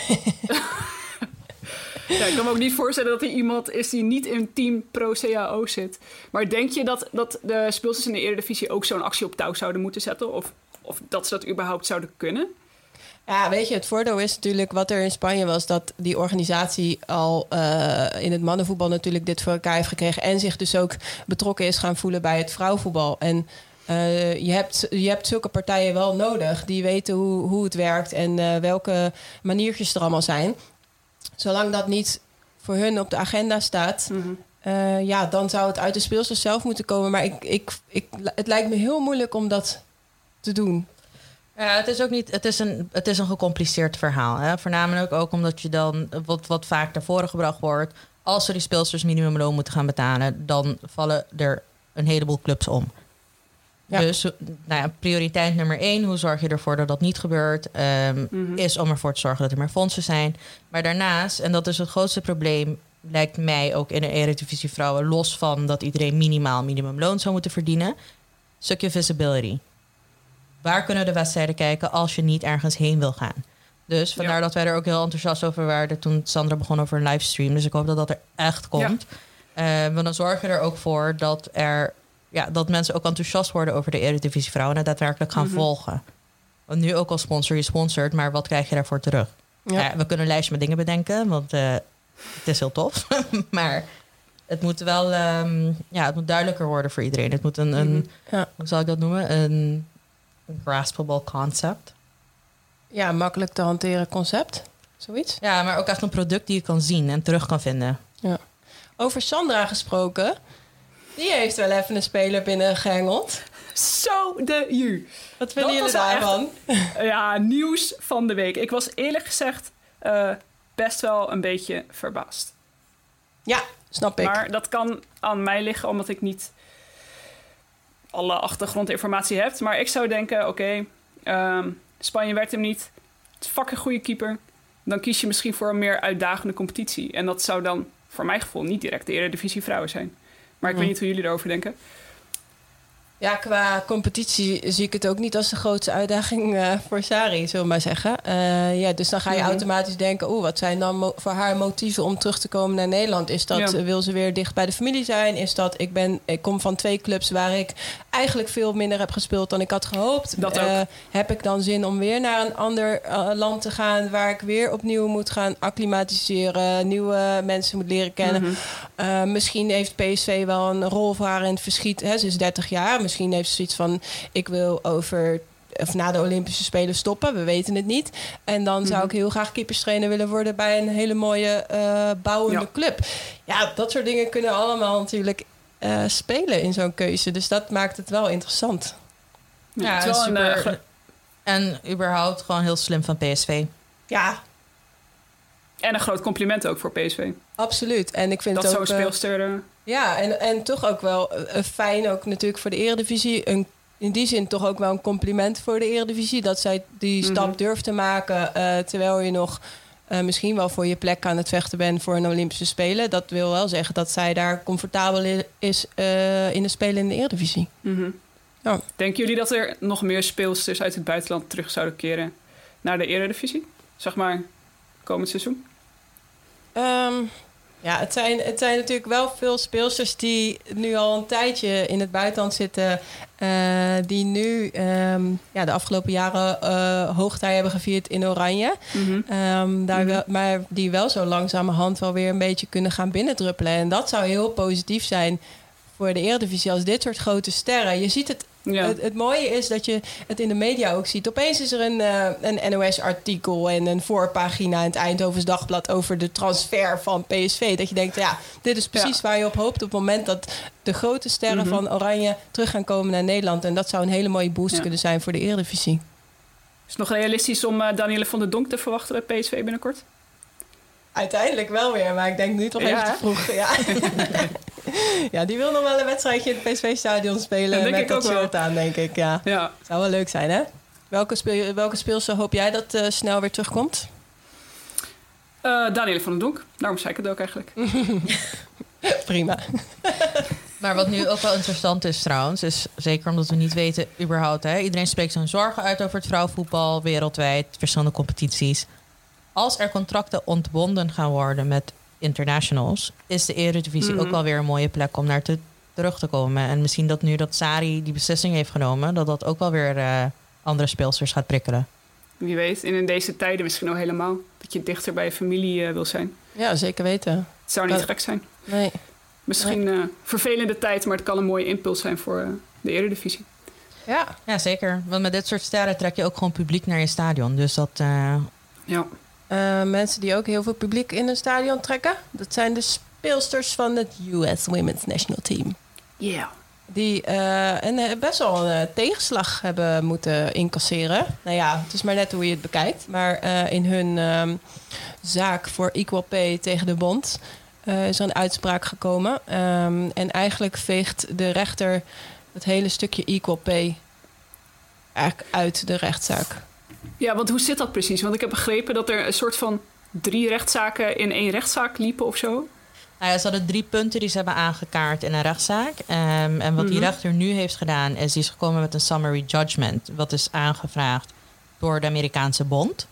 Ja, ik kan me ook niet voorstellen dat er iemand is die niet in team pro-CAO zit. Maar denk je dat, dat de speelsters in de Eredivisie ook zo'n actie op touw zouden moeten zetten? Of, of dat ze dat überhaupt zouden kunnen? Ja, weet je, het voordeel is natuurlijk wat er in Spanje was... dat die organisatie al eh, in het mannenvoetbal natuurlijk dit voor elkaar heeft gekregen... en zich dus ook betrokken is gaan voelen bij het vrouwenvoetbal. En eh, je, hebt, je hebt zulke partijen wel nodig die weten hoe, hoe het werkt... en eh, welke maniertjes er allemaal zijn. Zolang dat niet voor hun op de agenda staat... eh, ja, dan zou het uit de speelsters zelf moeten komen. Maar ik, ik, ik, het lijkt me heel moeilijk om dat te doen. Ja, het is ook niet. Het is een, het is een gecompliceerd verhaal. Hè? Voornamelijk ook omdat je dan wat, wat vaak naar voren gebracht wordt. Als ze die speelsters minimumloon moeten gaan betalen, dan vallen er een heleboel clubs om. Ja. Dus nou ja, prioriteit nummer één, hoe zorg je ervoor dat dat niet gebeurt, ehm, Mhm. is om ervoor te zorgen dat er meer fondsen zijn. Maar daarnaast, en dat is het grootste probleem, lijkt mij ook in de Eredivisie vrouwen, los van dat iedereen minimaal minimumloon zou moeten verdienen, stukje visibility. Waar kunnen de wedstrijden kijken als je niet ergens heen wil gaan? Dus vandaar Ja. dat wij er ook heel enthousiast over waren toen Sandra begon over een livestream. Dus ik hoop dat dat er echt komt. Eh, want dan zorgen we er ook voor dat, er, ja, dat mensen ook enthousiast worden over de Eredivisie vrouwen en daadwerkelijk gaan Mhm. volgen. Want nu ook als sponsor, je sponsort, maar wat krijg je daarvoor terug? Ja. Ja. we kunnen een lijstje met dingen bedenken, want eh, het is heel tof. [LAUGHS] maar het moet wel ehm, ja, het moet duidelijker worden voor iedereen. Het moet een, een Mhm. Ja. hoe zal ik dat noemen? Een graspable concept. Ja, makkelijk te hanteren concept. Zoiets. Ja, maar ook echt een product die je kan zien en terug kan vinden. Over Sandra gesproken. Die heeft wel even een speler binnengehengeld. Zo de ju. Wat vinden jullie echt- daarvan? Ja, nieuws van de week. Ik was eerlijk gezegd eh, best wel een beetje verbaasd. Ja, snap ik. Maar dat kan aan mij liggen omdat ik niet alle achtergrondinformatie heb. Maar ik zou denken, oké, ehm, Spanje werkt hem niet. Het is een fucking goede keeper. Dan kies je misschien voor een meer uitdagende competitie. En dat zou dan voor mijn gevoel niet direct de Eredivisie vrouwen zijn. Maar ik Mhm. weet niet hoe jullie erover denken. Ja, qua competitie zie ik het ook niet als de grootste uitdaging eh, voor Sari, zullen we maar zeggen. Eh, ja, dus dan ga je automatisch denken... oeh, wat zijn dan voor haar motieven om terug te komen naar Nederland? Is dat, Ja. eh, wil ze weer dicht bij de familie zijn? Is dat, ik, ben, ik kom van twee clubs waar ik eigenlijk veel minder heb gespeeld dan ik had gehoopt. Dat ook. Eh, heb ik dan zin om weer naar een ander land te gaan... waar ik weer opnieuw moet gaan acclimatiseren... nieuwe mensen moet leren kennen... Mhm. Misschien heeft PSV wel een rol voor haar in het verschiet. Hè, ze is 30 jaar. Misschien heeft ze zoiets van: ik wil over of na de Olympische Spelen stoppen. We weten het niet. En dan zou Mhm. ik heel graag keeperstrainer willen worden bij een hele mooie eh, bouwende Ja. club. Ja, dat soort dingen kunnen allemaal natuurlijk eh, spelen in zo'n keuze. Dus dat maakt het wel interessant. Ja, Ja, het is wel een, super. eh, En überhaupt gewoon heel slim van PSV. Ja, en een groot compliment ook voor PSV. absoluut. En ik vind Dat het zo'n ook... speelster... eh, Ja, en, en toch ook wel eh, fijn, ook natuurlijk voor de Eredivisie. Een, in die zin toch ook wel een compliment voor de Eredivisie. Dat zij die Mhm. stap durft te maken. eh, terwijl je nog eh, misschien wel voor je plek aan het vechten bent voor een Olympische Spelen. Dat wil wel zeggen dat zij daar comfortabel is eh, in de Spelen in de Eredivisie. mhm. Ja. Denken jullie dat er nog meer speelsters uit het buitenland terug zouden keren naar de Eredivisie? Zeg maar komend seizoen? Ehm, ja, het zijn, het zijn natuurlijk wel veel speelsters die nu al een tijdje in het buitenland zitten. eh, die nu ehm, ja, de afgelopen jaren eh hoogtij hebben gevierd in Oranje. Mhm. Ehm, daar wel, maar die wel zo langzamerhand wel weer een beetje kunnen gaan binnendruppelen. En dat zou heel positief zijn voor de Eredivisie als dit soort grote sterren. Je ziet het. Ja. Het, het mooie is dat je het in de media ook ziet. Opeens is er een, eh, een NOS-artikel en een voorpagina in het Eindhovens Dagblad over de transfer van PSV. Dat je denkt, ja, dit is precies waar je op hoopt op het moment dat de grote sterren Mhm. van Oranje terug gaan komen naar Nederland. En dat zou een hele mooie boost Ja. kunnen zijn voor de Eredivisie. Is het nog realistisch om eh, Danielle van der Donk te verwachten bij PSV binnenkort? Uiteindelijk wel weer, maar ik denk nu toch Ja, even te vroeg. Ja. [LAUGHS] ja, die wil nog wel een wedstrijdje in het PSV-stadion spelen Dat denk met ik dat ook wel. shirt aan, denk ik. Ja, Ja. zou wel leuk zijn, hè? Welke, speel, welke speelster hoop jij dat eh, snel weer terugkomt? Eh Danielle van der Donk. Daarom zei ik het ook eigenlijk. [LAUGHS] Prima. [LAUGHS] Maar wat nu ook wel interessant is trouwens, is zeker omdat we niet weten überhaupt, hè, iedereen spreekt zijn zorgen uit over het vrouwenvoetbal wereldwijd, verschillende competities. Als er contracten ontbonden gaan worden met internationals, is de Eredivisie Mhm. ook wel weer een mooie plek om naar te, terug te komen. En misschien dat nu dat Sari die beslissing heeft genomen, dat dat ook wel weer eh, andere speelsters gaat prikkelen. Wie weet, en in deze tijden misschien al helemaal. Dat je dichter bij je familie eh, wil zijn. Ja, zeker weten. Het zou niet Dat- gek zijn. Nee. Misschien eh vervelende tijd, maar het kan een mooie impuls zijn voor de Eredivisie. Ja. Ja, zeker. Want met dit soort sterren trek je ook gewoon publiek naar je stadion. Dus dat... eh, Ja. Eh, mensen die ook heel veel publiek in een stadion trekken, dat zijn de speelsters van het US Women's National Team. Ja. Die een, eh, best wel een tegenslag hebben moeten incasseren. Nou ja, het is maar net hoe je het bekijkt. Maar in hun ehm, zaak voor Equal Pay tegen de bond is er een uitspraak gekomen. Ehm, en eigenlijk veegt de rechter het hele stukje Equal Pay eigenlijk uit de rechtszaak. Ja, want hoe zit dat precies? Want ik heb begrepen dat er een soort van drie rechtszaken in één rechtszaak liepen of zo. Nou ja, ze hadden drie punten die ze hebben aangekaart in een rechtszaak. Ehm, en wat die Mhm. rechter nu heeft gedaan, is die is gekomen met een summary judgment. Wat is aangevraagd door de Amerikaanse bond.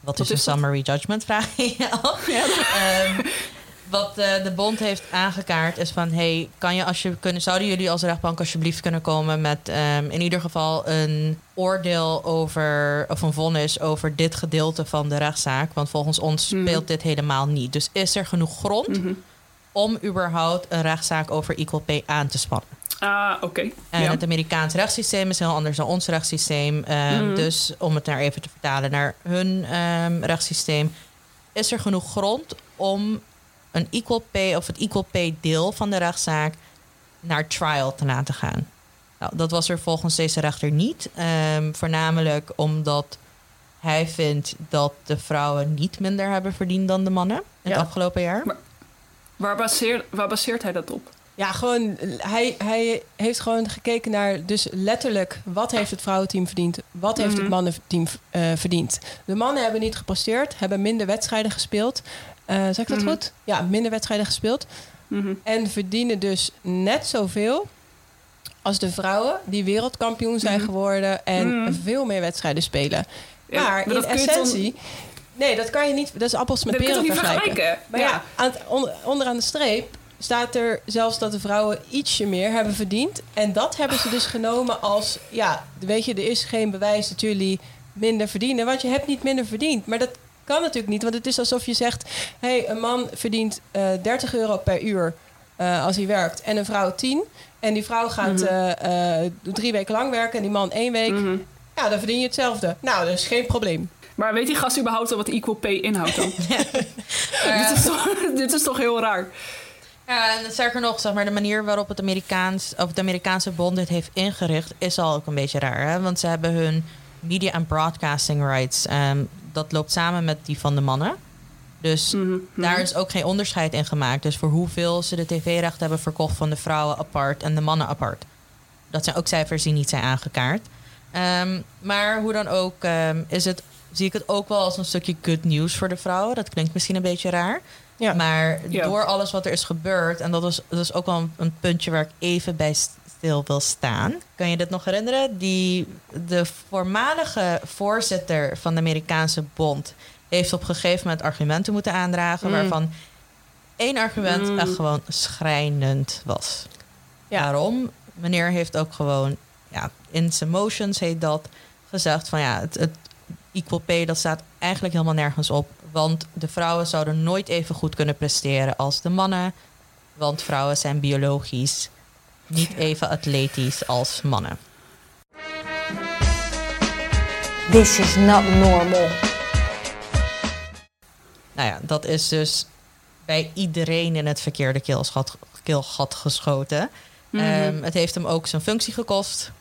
Wat, is een dat? summary judgment, vraag je je af. Ehm, wat eh, de bond heeft aangekaart is van... hey, kan je als je kunnen, zouden jullie als rechtbank alsjeblieft kunnen komen... met ehm, in ieder geval een oordeel over... of een vonnis over dit gedeelte van de rechtszaak. Want volgens ons Mhm. speelt dit helemaal niet. Dus is er genoeg grond Mhm. om überhaupt een rechtszaak over equal pay aan te spannen. Ah, oké. En Ja. het Amerikaans rechtssysteem is heel anders dan ons rechtssysteem. Ehm, Mhm. Dus om het daar even te vertalen naar hun ehm, rechtssysteem, is er genoeg grond om een equal pay of het equal pay deel van de rechtszaak naar trial te laten gaan. Nou, dat was er volgens deze rechter niet. Ehm, voornamelijk omdat hij vindt dat de vrouwen niet minder hebben verdiend dan de mannen in Ja. het afgelopen jaar. Waar, baseert, waar baseert hij dat op? Ja, gewoon, hij, hij heeft gewoon gekeken naar, dus letterlijk, wat heeft het vrouwenteam verdiend? Wat heeft Mhm. het mannenteam eh, verdiend? De mannen hebben niet gepresteerd, hebben minder wedstrijden gespeeld. Eh zeg ik dat Mhm. goed? Ja, minder wedstrijden gespeeld. Mhm. En verdienen dus net zoveel als de vrouwen die wereldkampioen zijn Mhm. geworden en veel meer wedstrijden spelen. Ja, maar, in je essentie... Nee, dat kan je niet. Dat is appels met Dat je peren niet vergelijken. vergelijken? Maar ja, aan het, on- onderaan de streep staat er zelfs dat de vrouwen ietsje meer hebben verdiend. En dat hebben ze dus genomen als... Ja, weet je, er is geen bewijs dat jullie minder verdienen. Want je hebt niet minder verdiend. Maar dat kan natuurlijk niet. Want het is alsof je zegt... hé, hey, een man verdient eh 30 euro per uur eh, als hij werkt. En een vrouw 10. En die vrouw gaat Mhm. eh, eh, drie weken lang werken en die man één week. Mhm. Ja, dan verdien je hetzelfde. Nou, dat is geen probleem. Maar weet die gast überhaupt al wat equal pay inhoudt dan? [LAUGHS] dit, is toch, [LAUGHS] dit is toch heel raar? Ja, en sterker nog, zeg maar, de manier waarop het, Amerikaans, of de Amerikaanse bond dit heeft ingericht... is al ook een beetje raar. Hè? Want ze hebben hun media en broadcasting rights... ehm, dat loopt samen met die van de mannen. Dus daar is ook geen onderscheid in gemaakt. Dus voor hoeveel ze de tv-rechten hebben verkocht van de vrouwen apart en de mannen apart. Dat zijn ook cijfers die niet zijn aangekaart. Ehm, maar hoe dan ook, ehm, is het, zie ik het ook wel als een stukje good news voor de vrouwen. Dat klinkt misschien een beetje raar. Ja. Maar Ja. door alles wat er is gebeurd, en dat is, dat is ook wel een, een puntje waar ik even bij stil wil staan. Kan je dit nog herinneren? Die, de voormalige voorzitter van de Amerikaanse Bond heeft op een gegeven moment argumenten moeten aandragen, Mm. waarvan één argument Mm. echt gewoon schrijnend was. Ja. Waarom? Meneer heeft ook gewoon, ja, in zijn motions heet dat, gezegd van ja, het, het equal pay, dat staat eigenlijk helemaal nergens op. Want de vrouwen zouden nooit even goed kunnen presteren als de mannen. Want vrouwen zijn biologisch niet even atletisch als mannen. This is not normal. Nou ja, dat is dus bij iedereen in het verkeerde keelgat, keelgat geschoten. Mhm. Ehm, het heeft hem ook zijn functie gekost.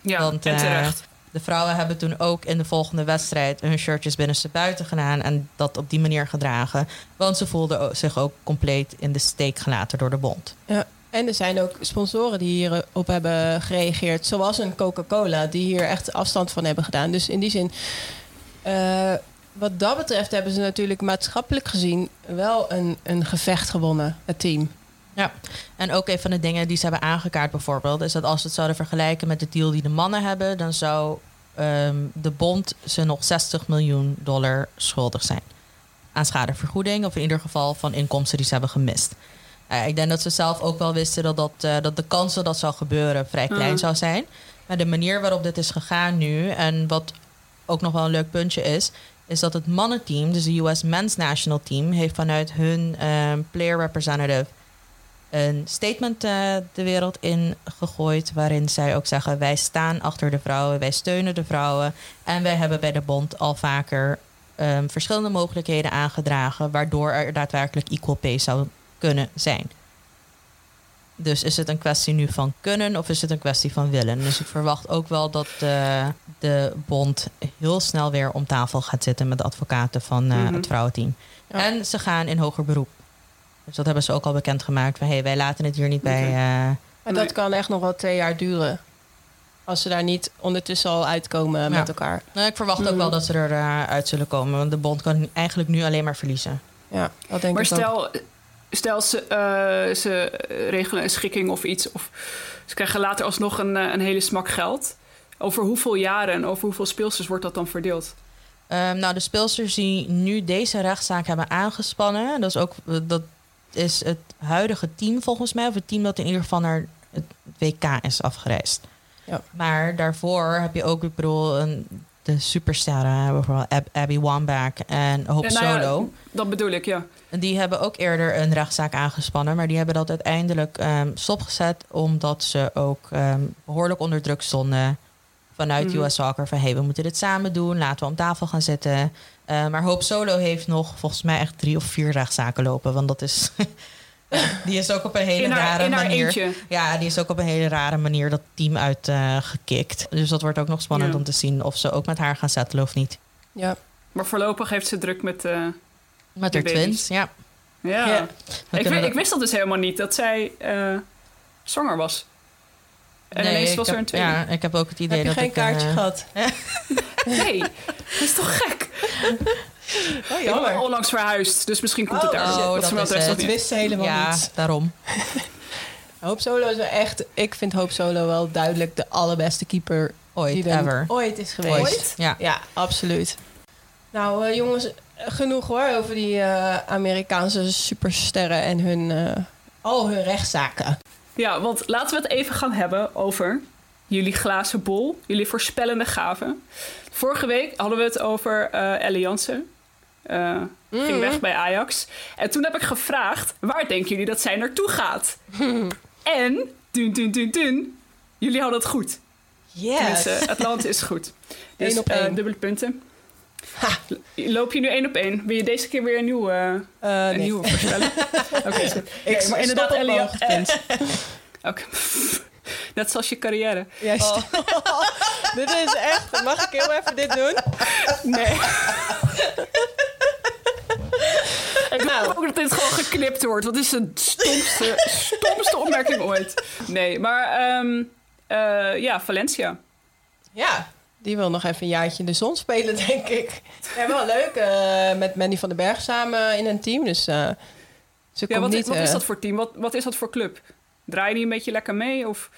Ja, Want, en eh, terecht. De vrouwen hebben toen ook in de volgende wedstrijd hun shirtjes binnenste buiten gedaan en dat op die manier gedragen. Want ze voelden zich ook compleet in de steek gelaten door de bond. Ja. En er zijn ook sponsoren die hierop hebben gereageerd. Zoals een Coca-Cola, die hier echt afstand van hebben gedaan. Dus in die zin, eh, wat dat betreft hebben ze natuurlijk maatschappelijk gezien wel een, een gevecht gewonnen, het team. Ja, en ook een van de dingen die ze hebben aangekaart bijvoorbeeld... is dat als we het zouden vergelijken met de deal die de mannen hebben... dan zou ehm, de bond ze nog 60 miljoen dollar schuldig zijn. Aan schadevergoeding of in ieder geval van inkomsten die ze hebben gemist. Eh, ik denk dat ze zelf ook wel wisten dat, dat, eh, dat de kans dat dat zou gebeuren vrij klein Mhm. zou zijn. Maar de manier waarop dit is gegaan nu... en wat ook nog wel een leuk puntje is... is dat het mannenteam, dus de US Men's National Team... heeft vanuit hun ehm, player representative een statement eh, de wereld in gegooid. Waarin zij ook zeggen: wij staan achter de vrouwen, wij steunen de vrouwen. En wij hebben bij de bond al vaker ehm, verschillende mogelijkheden aangedragen. waardoor er daadwerkelijk equal pay zou kunnen zijn. Dus is het een kwestie nu van kunnen of is het een kwestie van willen? Dus ik verwacht ook wel dat de, de bond heel snel weer om tafel gaat zitten met de advocaten van eh, Mhm. het vrouwenteam. Ja. En ze gaan in hoger beroep. Dus dat hebben ze ook al bekendgemaakt. Van hey, wij laten het hier niet bij. Oké. eh, Maar Nee. dat kan echt nog wel twee jaar duren. Als ze daar niet ondertussen al uitkomen met elkaar. nou, ik verwacht ook Mhm. wel dat ze eruit uit zullen komen. Want de bond kan eigenlijk nu alleen maar verliezen. Ja, dat denk Maar ik ook. Stel, ze, eh, ze regelen een schikking of iets... of ze krijgen later alsnog een, eh, een hele smak geld... over hoeveel jaren en over hoeveel speelsters wordt dat dan verdeeld? Ehm, nou, de speelsters die nu deze rechtszaak hebben aangespannen, dat is ook dat is het huidige team volgens mij, of het team dat in ieder geval naar het WK is afgereisd. Ja. Maar daarvoor heb je ook, ik bedoel, een, de supersterren, bijvoorbeeld Ab- Abby Wambach en Hope Ja, nou ja, Solo. dat bedoel ik, ja. Die hebben ook eerder een rechtszaak aangespannen, maar die hebben dat uiteindelijk ehm, stopgezet omdat ze ook ehm, behoorlijk onder druk stonden vanuit Mhm. US Soccer van hey, we moeten dit samen doen, laten we om tafel gaan zitten. Eh, maar Hope Solo heeft nog volgens mij echt drie of vier rechtszaken lopen, want dat is [LAUGHS] die is ook op een hele haar, rare manier. eentje. Ja, die is ook op een hele rare manier dat team uitgekikt. dus dat wordt ook nog spannend Ja. om te zien of ze ook met haar gaan settelen of niet. Ja. Maar voorlopig heeft ze druk met... eh, Met De haar baby's. twins, ja. ja. Ik, ik wist dat dus helemaal niet, dat zij eh, zwanger was. En ineens ik was er heb- een tweede. Ja, ik heb ook het idee Heb je dat geen ik... eh, kaartje gehad? [LAUGHS] Nee, dat is toch gek? Oh, Ik ben onlangs verhuisd, dus misschien komt het Oh, daar. shit, dat dat is dat wist ze helemaal ja, niet. daarom. [LAUGHS] Hoop Solo is wel echt... Ik vind Hoop Solo wel duidelijk de allerbeste keeper Ooit, die er ever. ooit is geweest. Ooit? Ja. Ja, absoluut. Nou, eh, jongens, genoeg hoor over die eh, Amerikaanse supersterren en hun, eh, al hun rechtszaken. Ja, want laten we het even gaan hebben over jullie glazen bol, jullie voorspellende gaven. Vorige week hadden we het over. Eh, Ging weg bij Ajax. En toen heb ik gevraagd, waar denken jullie dat zij naartoe gaat? [LAUGHS] en, dun, dun, dun, dun, jullie hadden het goed. Yes. Tenminste, Atlante is goed. [LAUGHS] Dus op één. dubbele punten. Loop je nu één op één? Wil je deze keer weer een nieuwe, Eh, een nee. nieuwe voorspellen? [LAUGHS] Oké, is goed. Ik Nee, maar inderdaad, Ellie, hoogtepunt. [LAUGHS] Oké. [LAUGHS] Net zoals je carrière. Juist. dit is echt... Mag ik heel even dit doen? Nee. Ik Nou. hoop ook dat dit gewoon geknipt wordt. Wat is de stomste, stomste opmerking ooit? Nee, maar ehm, eh, ja, Valencia. Ja, die wil nog even een jaartje in de zon spelen, [LAUGHS] denk ik. Ja, wel leuk. eh, met Mandy van den Berg samen in een team. Dus eh, ze Ja, komt wat, niet... wat is eh, dat voor team? Wat, wat is dat voor club? Draai je die een beetje lekker mee? Of?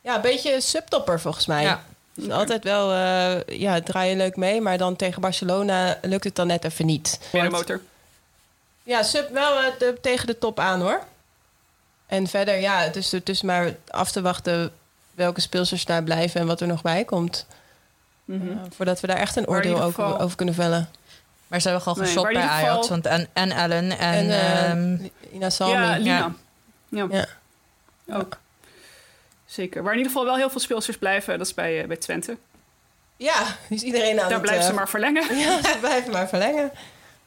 Ja, een beetje subtopper volgens mij. Ja. Dus altijd wel, eh ja, draai je leuk mee. Maar dan tegen Barcelona lukt het dan net even niet. Meer motor. Ja, sub wel de- tegen de top aan hoor. En verder, ja, het is, het is maar af te wachten welke speelsters daar blijven en wat er nog bij komt. Mhm. Eh, voordat we daar echt een oordeel over, geval- over kunnen vellen. Maar ze hebben gewoon Nee, geshopt bij Ajax. Want en, en Ellen en... En, eh, ehm, Ina Salmi. Ja, Lina. Ja. Ja. Ja. Ook. Zeker. Waar in ieder geval wel heel veel speelsters blijven, dat is bij, eh, bij Twente. Ja, is iedereen aan Daar het... blijven ze maar verlengen. [LAUGHS] Ja, ze blijven maar verlengen.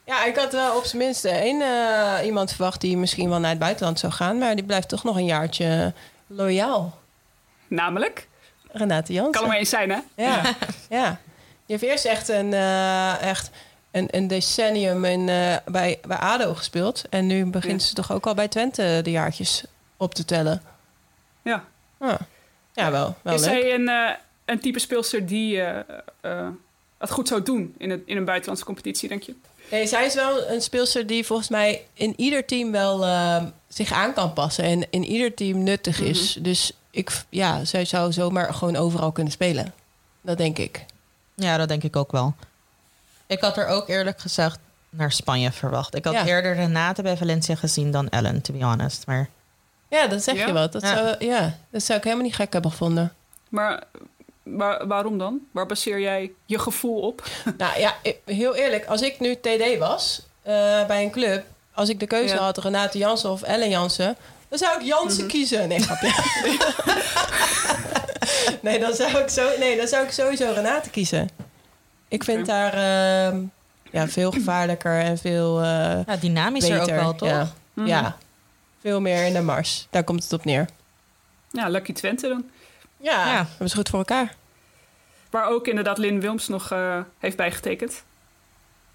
Ja, ik had wel op zijn minst één eh, iemand verwacht die misschien wel naar het buitenland zou gaan. Maar die blijft toch nog een jaartje loyaal. Namelijk, Renate Jansen. kan er maar eens zijn, hè? Ja, ja. Die heeft eerst echt een, eh, echt een, een decennium in, eh, bij, bij ADO gespeeld. En nu begint Ja. ze toch ook al bij Twente de jaartjes op te tellen. Ja. Ja, ja wel, wel is leuk. zij een, eh, een type speelster die het goed zou doen in, het, in een buitenlandse competitie, denk je? Nee, zij is wel een speelster die volgens mij in ieder team wel zich aan kan passen. En in ieder team nuttig is. Dus ik, ja, zij zou zomaar gewoon overal kunnen spelen. Dat denk ik. Ja, dat denk ik ook wel. Ik had er ook eerlijk gezegd naar Spanje verwacht. Ik had Ja. eerder Renate bij Valencia gezien dan Ellen, to be honest. Maar Ja, dat zeg Ja? je wat. Dat, Ja. Zou, ja, dat zou ik helemaal niet gek hebben gevonden. Maar waar- waarom dan? Waar baseer jij je gevoel op? [LAUGHS] Nou ja, heel eerlijk. Als ik nu TD was eh, bij een club... als ik de keuze Ja. had Renate Jansen of Ellen Jansen... dan zou ik Jansen Mhm. kiezen. Nee, grapje. [LAUGHS] nee, dan zou ik zo, nee, dan zou ik sowieso Renate kiezen. Ik vind haar ehm, ja, veel gevaarlijker en veel eh, ja, dynamischer beter. ook wel, toch? Ja. Mhm. ja, veel meer in de mars. Daar komt het op neer. Ja, Lucky Twente dan. Ja, Ja. hebben ze goed voor elkaar. Waar ook inderdaad Lynn Wilms nog eh, heeft bijgetekend.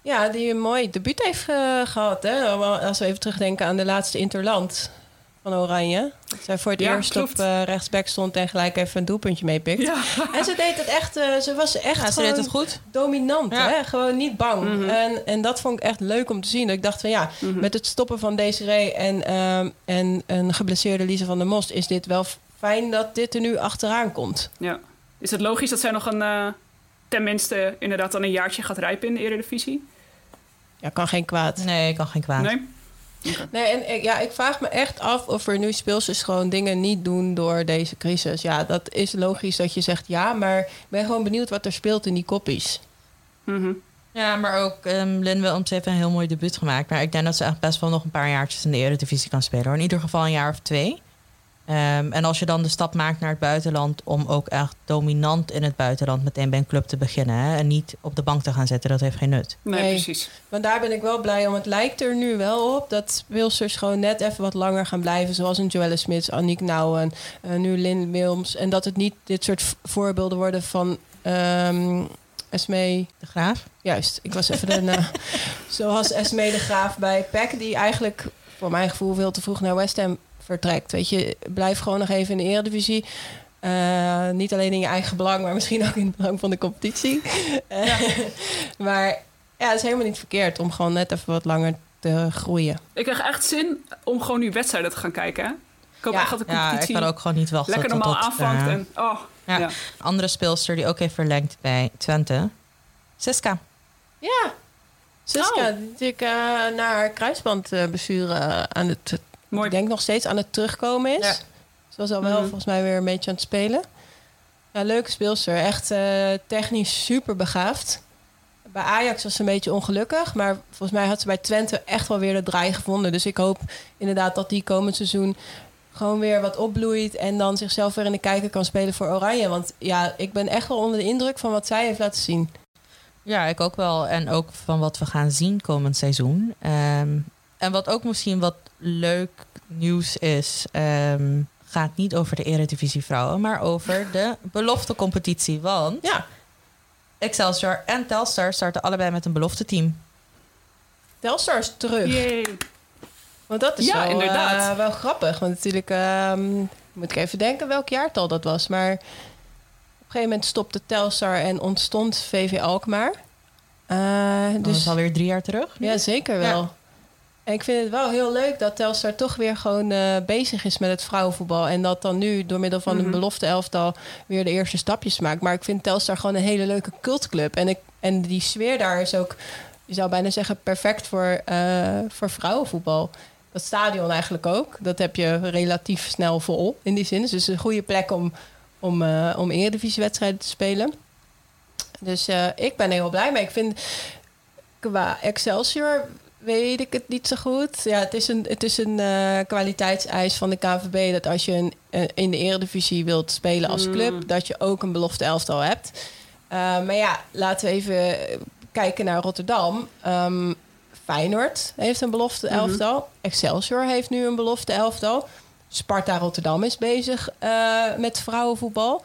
Ja, die een mooi debuut heeft eh, gehad. Hè? Als we even terugdenken aan de laatste Interland van Oranje. Dat zij voor het Ja, eerst klopt. op eh, rechtsback stond en gelijk even een doelpuntje meepikt. Ja. En ze deed het echt, eh, ze was echt Ja, ze deed het goed. dominant. Ja. Hè? Gewoon niet bang. Mhm. en, en dat vond ik echt leuk om te zien. Dat ik dacht van ja, met het stoppen van Desiree en, ehm, en een geblesseerde Lise van der Most... is dit wel fijn dat dit er nu achteraan komt. ja. Is het logisch dat zij nog een, eh, tenminste inderdaad dan een jaartje gaat rijpen in de Eredivisie? Ja, kan geen kwaad. Nee, kan geen kwaad. Nee? Nee, en ik- ja, ik vraag me echt af of er nu speelsters gewoon dingen niet doen door deze crisis. Ja, dat is logisch dat je zegt ja, maar ik ben gewoon benieuwd wat er speelt in die koppies. Mhm. Ja, maar ook um, Lynn Wilms heeft een heel mooi debuut gemaakt. Maar ik denk dat ze echt best wel nog een paar jaartjes in de Eredivisie kan spelen. Hoor. In ieder geval een jaar of twee. Ehm, en als je dan de stap maakt naar het buitenland... om ook echt dominant in het buitenland meteen bij een club te beginnen... Hè, en niet op de bank te gaan zitten, dat heeft geen nut. Nee, Nee. precies. Maar daar ben ik wel blij om. Het lijkt er nu wel op dat speelsters gewoon net even wat langer gaan blijven. Zoals een Joelle Smits, Aniek Nouwen, eh, nu Lynn Wilms. En dat het niet dit soort voorbeelden worden van ehm Esmee... De Graaf? Juist, ik was even de naam. [LAUGHS] Zoals Esmee de Graaf bij PEC, die eigenlijk voor mijn gevoel veel te vroeg naar West Ham vertrekt. Weet je, blijf gewoon nog even in de Eredivisie. Eh, niet alleen in je eigen belang, maar misschien ook in het belang van de competitie. Eh, [LAUGHS] maar ja, het is helemaal niet verkeerd om gewoon net even wat langer te groeien. Ik krijg echt zin om gewoon nu wedstrijden te gaan kijken. Hè? Ik hoop Ja. echt dat de Ja, ik competitie kan ook gewoon niet wachten lekker tot normaal aanvangt. eh, en, oh, ja. ja. Andere speelster die ook heeft verlengd bij Twente. Siska. Ja, Siska, Oh. die natuurlijk eh, na haar kruisbandblessure aan het, Mooi. ik denk nog steeds aan het terugkomen is. Ja. Ze was al wel Mhm. volgens mij weer een beetje aan het spelen. Ja, leuke speelster. Echt eh, technisch super begaafd. Bij Ajax was ze een beetje ongelukkig. Maar volgens mij had ze bij Twente echt wel weer de draai gevonden. Dus ik hoop inderdaad dat die komend seizoen gewoon weer wat opbloeit en dan zichzelf weer in de kijker kan spelen voor Oranje. Want ja, ik ben echt wel onder de indruk van wat zij heeft laten zien. Ja, ik ook wel. En ook van wat we gaan zien komend seizoen. Ehm, en wat ook misschien wat leuk nieuws is, ehm, gaat niet over de Eredivisie vrouwen, maar over de belofte competitie. Want Ja, Excelsior en Telstar starten allebei met een belofte team. Telstar is terug. Yay. Want dat is Ja, wel, inderdaad. eh, wel grappig. Want natuurlijk, ehm, moet ik even denken welk jaartal dat was. Maar op een gegeven moment stopte Telstar en ontstond VV Alkmaar. Eh, Dus dus is alweer drie jaar terug. ja, zeker wel. Ja. En ik vind het wel heel leuk dat Telstar toch weer gewoon eh, bezig is met het vrouwenvoetbal. En dat dan nu door middel van Mhm. een belofte elftal weer de eerste stapjes maakt. Maar ik vind Telstar gewoon een hele leuke cultclub. En, ik, en die sfeer daar is ook, je zou bijna zeggen, perfect voor, eh, voor vrouwenvoetbal. Dat stadion eigenlijk ook. Dat heb je relatief snel vol in die zin. Dus het is een goede plek om, om, eh om eredivisiewedstrijden te spelen. Dus ik ben er heel blij mee. Ik vind qua Excelsior weet ik het niet zo goed. Ja, het is een, het is een eh, kwaliteitseis van de KVB dat als je een, eh, in de Eredivisie wilt spelen als Mm. club, dat je ook een belofte elftal hebt. Eh, maar ja, laten we even kijken naar Rotterdam. Ehm, Feyenoord heeft een belofte Mhm. elftal. Excelsior heeft nu een belofte elftal. Sparta Rotterdam is bezig eh, met vrouwenvoetbal.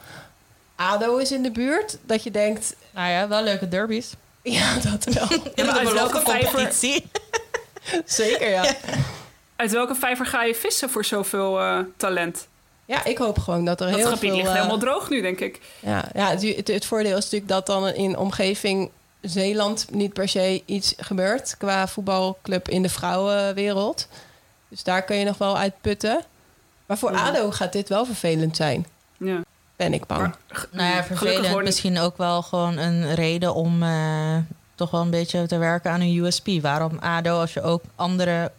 ADO is in de buurt. Dat je denkt, Nou ja, wel leuke derbies. Ja, dat wel. [LAUGHS] In maar uit welke vijver- competitie. [LAUGHS] Zeker, ja. [LAUGHS] Uit welke vijver ga je vissen voor zoveel eh, talent? Ja, ik hoop gewoon dat er Dat heel gebied veel... ligt eh, helemaal droog nu, denk ik. Ja, ja het, het, het voordeel is natuurlijk dat dan in omgeving Zeeland niet per se iets gebeurt qua voetbalclub in de vrouwenwereld. Dus daar kun je nog wel uit putten. Maar voor. ADO gaat dit wel vervelend zijn, Ja. Ben ik bang. Maar Nou ja, vervelend. gewoon- Misschien ook wel gewoon een reden om eh, toch wel een beetje te werken aan een USP. Waarom ADO als je ook andere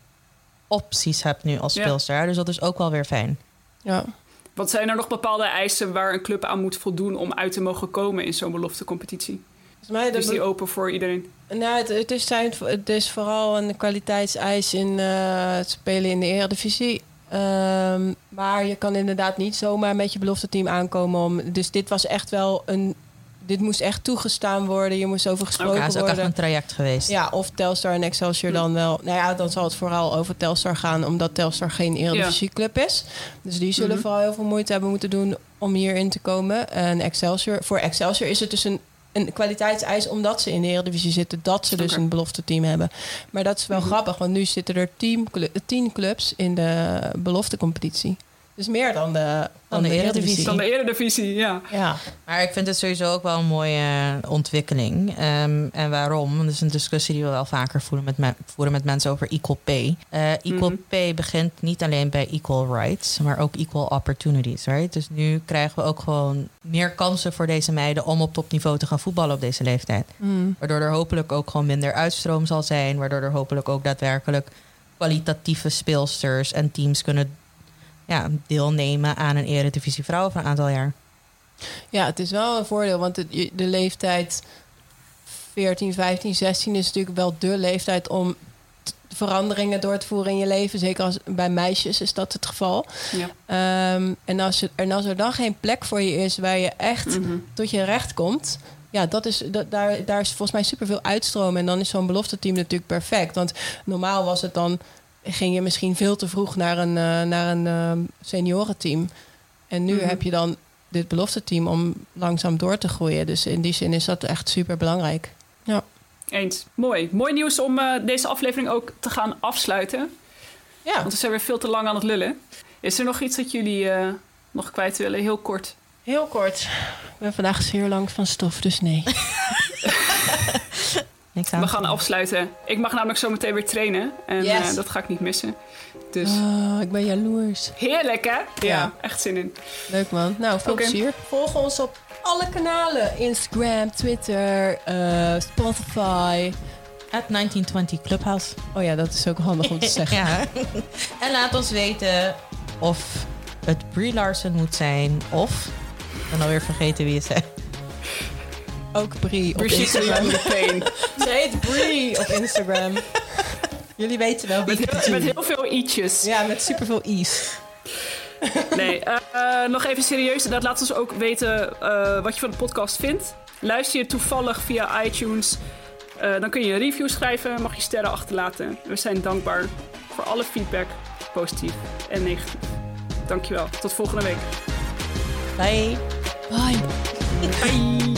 opties hebt nu als Ja. speelster. Dus dat is ook wel weer fijn. Ja. Wat zijn er nog bepaalde eisen waar een club aan moet voldoen om uit te mogen komen in zo'n beloftecompetitie? Volgens mij Is die open voor iedereen? Nou, het, het, is zijn, het is vooral een kwaliteitseis in eh, het spelen in de Eredivisie. Ehm, maar je kan inderdaad niet zomaar met je belofte team aankomen. Om, dus dit was echt wel een... Dit moest echt toegestaan worden. Je moest over gesproken Ja, is ook echt worden. een traject geweest. Ja, of Telstar en Excelsior dan wel. Nou ja, dan zal het vooral over Telstar gaan, omdat Telstar geen Eredivisieclub is. Dus die zullen Mhm. vooral heel veel moeite hebben moeten doen om hierin te komen. En Excelsior, voor Excelsior is het dus een, een kwaliteitseis omdat ze in de Eredivisie zitten, dat ze dus een belofte team hebben. Maar dat is wel Mhm. grappig, want nu zitten er tien, tien clubs in de beloftecompetitie. Dus meer dan de, dan de de Eredivisie. Dan de Eredivisie, ja. Ja. Maar ik vind het sowieso ook wel een mooie ontwikkeling. Ehm, en waarom? Dat is een discussie die we wel vaker voeren met, me- voeren met mensen over equal pay. Eh, equal Mhm. pay begint niet alleen bij equal rights, maar ook equal opportunities. Right? Dus nu krijgen we ook gewoon meer kansen voor deze meiden om op topniveau te gaan voetballen op deze leeftijd. Mm. Waardoor er hopelijk ook gewoon minder uitstroom zal zijn. Waardoor er hopelijk ook daadwerkelijk kwalitatieve speelsters en teams kunnen ja, deelnemen aan een Eredivisie vrouwen van een aantal jaar. Ja, het is wel een voordeel, want de, je- de leeftijd 14, 15, 16 is natuurlijk wel de leeftijd om t- veranderingen door te voeren in je leven. Zeker als, bij meisjes is dat het geval. ja. Ehm, en, als je, en als er dan geen plek voor je is waar je echt Mhm. tot je recht komt. Ja, dat is, dat, daar, daar is volgens mij superveel uitstroom. En dan is zo'n belofteteam natuurlijk perfect. Want normaal was het dan... ging je misschien veel te vroeg naar een, eh, naar een ehm, seniorenteam. En nu Mhm. heb je dan dit belofteteam om langzaam door te groeien. Dus in die zin is dat echt super belangrijk. Ja. Eens. Mooi. Mooi nieuws om eh, deze aflevering ook te gaan afsluiten. Ja. Want we zijn weer veel te lang aan het lullen. Is er nog iets dat jullie eh, nog kwijt willen? Heel kort. Heel kort. Ik ben vandaag zeer lang van stof, dus nee. [LAUGHS] Niks aan We gaan afsluiten. Ik mag namelijk zo meteen weer trainen. En Yes. eh, dat ga ik niet missen. Dus Oh, ik ben jaloers. heerlijk hè? Ja, Ja. echt zin in. Leuk man. Nou, veel Oké. plezier. Volg ons op alle kanalen. Instagram, Twitter, eh, Spotify. At 1920 Clubhouse. Oh ja, dat is ook handig om te [LAUGHS] zeggen. Ja. [LAUGHS] en laat ons weten of het Brie Larson moet zijn of... Ik ben alweer vergeten wie het zei. Ook Brie op Brigitte Instagram. [LAUGHS] Ze heet Brie op Instagram. Jullie weten wel wie Met, heel- met heel veel i'tjes. Ja, met superveel i's. Nee, eh, eh, nog even serieus. Dat laat ons ook weten eh, wat je van de podcast vindt. Luister je toevallig via iTunes, eh, dan kun je een review schrijven, mag je sterren achterlaten. We zijn dankbaar voor alle feedback, positief en negatief. Dankjewel. Tot volgende week. Bye. Bye. Bye.